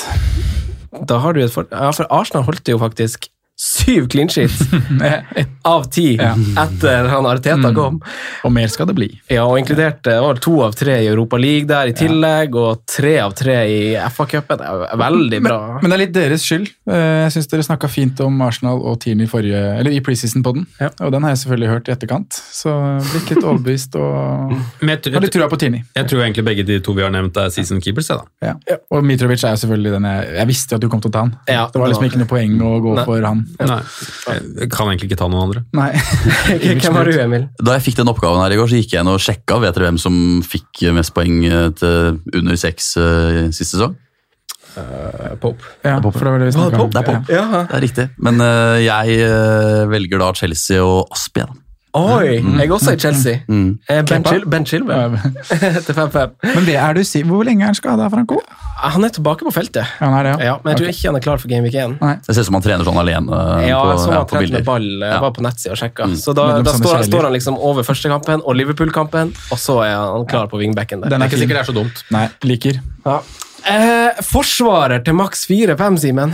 Da har du et for... Ja, for Arsenal holdt jo faktisk syv clean sheets av ti Ja. etter han Arteta Mm. kom. Og mer skal det bli. Ja, og inkludert det var to av tre i Europa League der i tillegg, og tre av tre i FA-cupen. Veldig bra. Men, men det er litt deres skyld. Eh, Jeg syns dere snakka fint om Arsenal og Tierney forrige, eller i preseason-podden, Ja. og den har jeg selvfølgelig hørt i etterkant. Så blitt litt overbevist og har litt trua på Tierney. jeg tror egentlig begge de to vi har nevnt, er season keepers. da. Ja. Og Mitrovic er jo selvfølgelig den jeg Jeg visste jo at du kom til å ta han. Ja, det var liksom ikke noe poeng å gå Nei. for han. Nei, jeg kan egentlig ikke ta noen andre. Nei. Hvem var du, Emil? Da jeg fikk den oppgaven her i går, så gikk jeg inn og sjekka. Vet dere hvem som fikk mest poeng eh, til under seks uh, sist sesong? Uh, pop. Ja, for det var det vi snakket om. Det er Pop. Ja. Det er riktig. Men uh, jeg eh, velger da Chelsea og Aspie. da. Oi, jeg er også i Chelsea. Mm. Eh, Ben? Chil ben Chilwell til 5-5. Men det er du si Hvor lenge er han skada, Franco? Han er tilbake på feltet. Ja, han er det, ja. Ja, men jeg tror okay. ikke han er klar for Game Week 1. Nei. Det ser ut som han trener sånn alene eh, Ja, på, sånn ja, han på bilder. med ball. Jeg Ja. var på nettsida og sjekka. Mm. Så da, da står, står han liksom over førstekampen og Liverpool-kampen, og så er han klar på wingbacken der. Den er er ikke sikkert det er så dumt. Nei, liker. Ja. Eh, forsvarer til maks 4-5, Simen.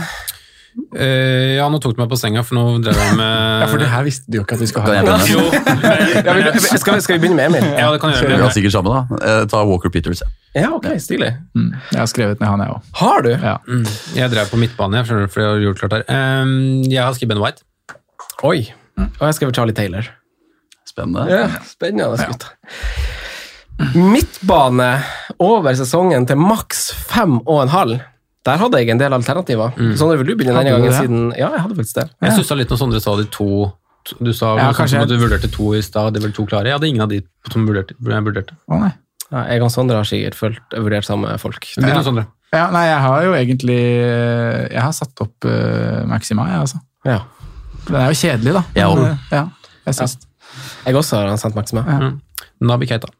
Eh, ja, nå tok du meg på senga, for nå drev jeg med Ja, for det her visste du jo ikke at vi skulle Kan jeg ha. begynne? Ja, vi- skal, vi- skal vi begynne med Emil? ja, det kan jeg Vi gjøre. har sikkert samme, da. Eh, Ta Walker Peters. ja. Ja, ok, stilig. Mm, jeg har skrevet ned han, jeg òg. Har du? Ja. Mm. Jeg drev på midtbane, jeg skjønner du, for jeg har gjort klart her. Um, jeg har skrevet Ben White. Oi. Og jeg skrev Charlie Taylor. Spennende. Ja, spennende gutt. Midtbane over sesongen til maks fem og en halv. Der hadde jeg en del alternativer. Sondre, vil du begynne denne gangen det? siden Ja, jeg hadde faktisk det. Jeg stussa litt når Sondre sa de to Du sa Ja, kanskje at du vurderte to i stad, det vel to klare? Jeg hadde ingen av de som vurderte. Jeg vurderte. Å, nei. Ja, jeg og Sondre har sikkert følt, vurdert samme folk. Begynn Ja. Sondre. Ja, nei, jeg har jo egentlig Jeg har satt opp uh, Maxima, jeg, altså. Ja. Den er jo kjedelig, da. Men, eh, ja, jeg syns Jeg også har sendt Maxima. Ja. Nabi Keita.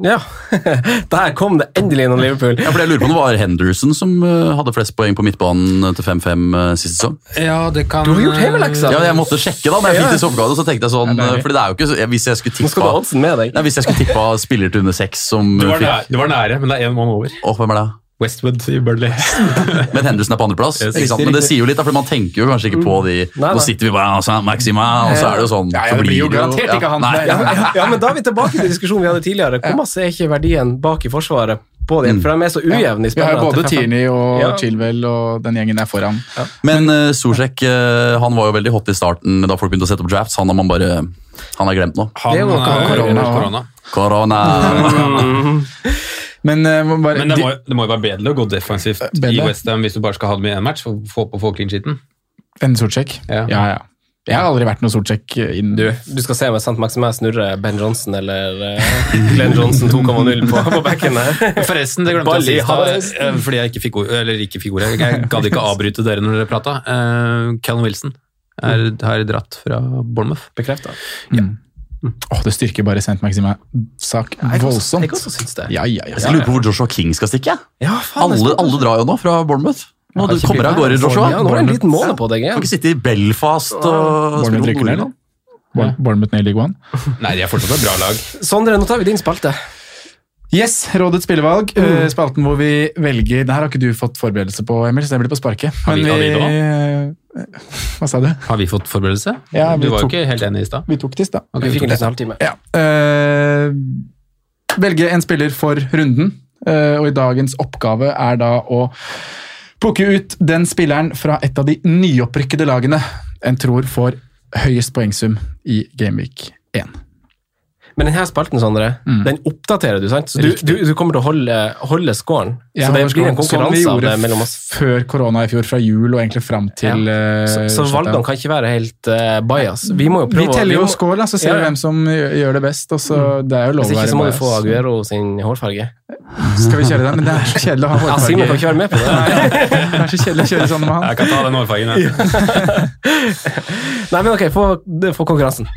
Ja. Der kom det endelig innom Liverpool. Ja, for jeg lurer på om det var Henderson som eh, hadde flest poeng på midtbanen til 5-5 sist siste sesong. Ja, det kan Du har gjort hjemmeleksa. Ja, jeg måtte sjekke da, når jeg fikk disse oppgavene, så tenkte jeg sånn, for det er eh, jo ikke så, Hvis jeg skulle Nå skal du ha tippa med deg. Nei, hvis jeg skulle tippa spiller til under seks som Du var, nære, du var nære, men det er én mann over. Åh, hvem er det? Westwood i Burnley. Men Henderson er på andreplass. Yes. Men det sier jo litt, da, for man tenker jo kanskje ikke på de Nei, nei. Nå sitter vi bare altså, Maxima, og så er det jo sånn Ja, ja, det blir jo det garantert ikke han. Ja, ja, ja, men da er vi tilbake til diskusjonen vi hadde tidligere. Hvor masse er ikke verdien bak i Forsvaret på det, For de er så ujevne i Vi har jo både Tierney og Ja. Chilwell og den gjengen der foran. Men uh, Sosek uh, han var jo veldig hot i starten da folk begynte å sette opp drafts. Han har man bare Han er glemt nå. Han Det er jo korona. korona. Korona. Men, uh, bare, Men det må, det må jo være bedre å gå defensivt i Bedre. Westham hvis du bare skal ha dem i én match og få på få clean sheeten. En sortsjekk? Ja. ja, ja. Jeg har aldri vært noe sortsjekk. Du, du skal se om Sant Maximæ snurrer Ben Johnson eller uh, Glenn Johnson 2,0 på, på backen her. Forresten, det glemte jeg å sist, da, eh, fordi jeg ikke fikk ord, eller ikke fikk ordet. Jeg gadd ikke avbryte dere når dere prata. Uh, Callum Wilson er, har dratt fra Bournemouth. Bekrefta. Mm. Åh, det styrker bare St. Maxime-sak voldsomt. Jeg også syns det. Ja, ja, ja. Jeg lurer på hvor Joshua King skal stikke. Ja, faen, Alle, skal- alle drar jo nå fra Bournemouth. Nå, du kommer av gårde. Joshua. Ja, nå det en liten måned på deg igjen. kan ikke sitte i Belfast og Bournemouth rykker ned, da? Bournemouth ned i League One. Nei, de er fortsatt et bra lag. Sondre, nå tar vi din spalte. Yes, Rådets spillevalg. Mm. Spalten hvor vi velger Det her har ikke du fått forberedelse på, Emil, så det blir på sparket. Har vi- vi, har vi det eh, Hva sa du? Har vi fått forberedelse? Ja, vi du var jo ikke helt enig i stad. Vi tok det i stad. Okay, Vi fikk en halvtime. Ja. Uh, velge en spiller for runden, uh, og i dagens oppgave er da å plukke ut den spilleren fra et av de nyopprykkede lagene en tror får høyest poengsum i Gameweek 1. Men denne spalten, Sondre, Mm. den oppdaterer du, sant? Så du, du, du kommer til å holde, holde scoren. Ja, så det blir en konkurranse av det mellom oss. Før korona i fjor, fra jul og egentlig fram til ja. Så, så valgene kan ikke være helt uh, bias. Vi må jo prøve å- teller jo scoren, så ser vi ja. hvem som gjør det best. Og så, det er jo lov Hvis ikke så må du bias. få Aguero sin hårfarge. Skal vi kjøre den? Men det er så kjedelig å ha Ja, Simen kan ikke være med på det. Nei, det er så kjedelig å kjøre sånn med han. Jeg kan ta den hårfargen. jeg. Nei, men ok, få konkurransen.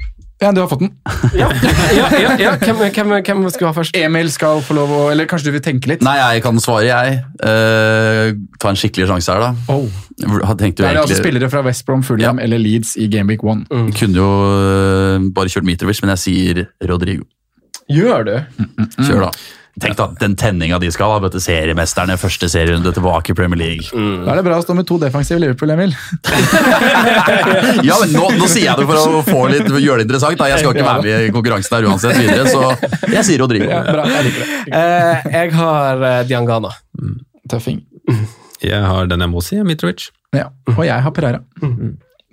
Ja, du har fått den. Ja, ja, ja, ja. Hvem, hvem, hvem skal ha først? Emil skal få lov å Eller kanskje du vil tenke litt? Nei, jeg kan svare, jeg. Uh, ta en skikkelig sjanse her, da. Oh. Hadde tenkt jo Det er altså spillere fra West Brom, Fulham eller Leeds i Gameweek 1. Jeg kunne jo eh, bare kjørt Mitrovic, men jeg sier Rodrigo. Gjør du? Kjør, da. Tenk da, Den tenninga de skal ha. vet du, Seriemesterne, første serierunde tilbake i Premier League. Da er det bra å stå med to defensive Liverpool, Emil. Ja, men nå, nå sier jeg det for å få litt, gjøre det interessant. Da. Jeg skal ikke være med i konkurransen her uansett videre, så jeg sier Rodrigo. Ja, bra, jeg liker det. Eh, jeg har uh, Diangana. Tøffing. Jeg har den jeg må si, Mitrovic. Ja. Og jeg har Pereira.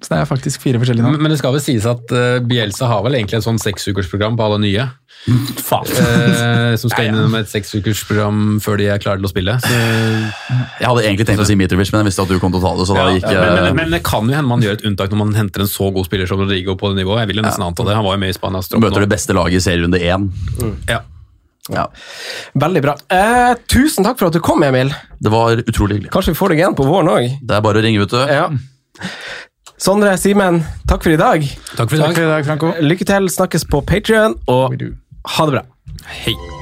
Så det er faktisk fire forskjellige navn. Men, men det skal vel sies at uh, Bielsa har vel egentlig et sånn seksukersprogram på alle nye. Faen. Uh, som skal innom et seksukersprogram før de er klare til å spille. Så, Jeg hadde egentlig tenkt å si Mitrovic, men jeg visste at du kom til å ta det. så da gikk men, men, jeg... men det kan jo hende man gjør et unntak når man henter en så god spiller som Rodrigo på det nivået. Jeg vil jo nesten anta det. Han var jo med i Spania. Møter nå. det beste laget i serierunde én. Ja. Ja. Veldig bra. Eh, tusen takk for at du kom, Emil. Det var utrolig hyggelig. Kanskje vi får deg igjen på våren òg. Det er bare å ringe, vet du. Ja. Sondre, Simen, takk for i dag. Takk for i dag. Takk for i dag, Franco. Lykke til. Snakkes på Patrion, og ha det bra. Hei.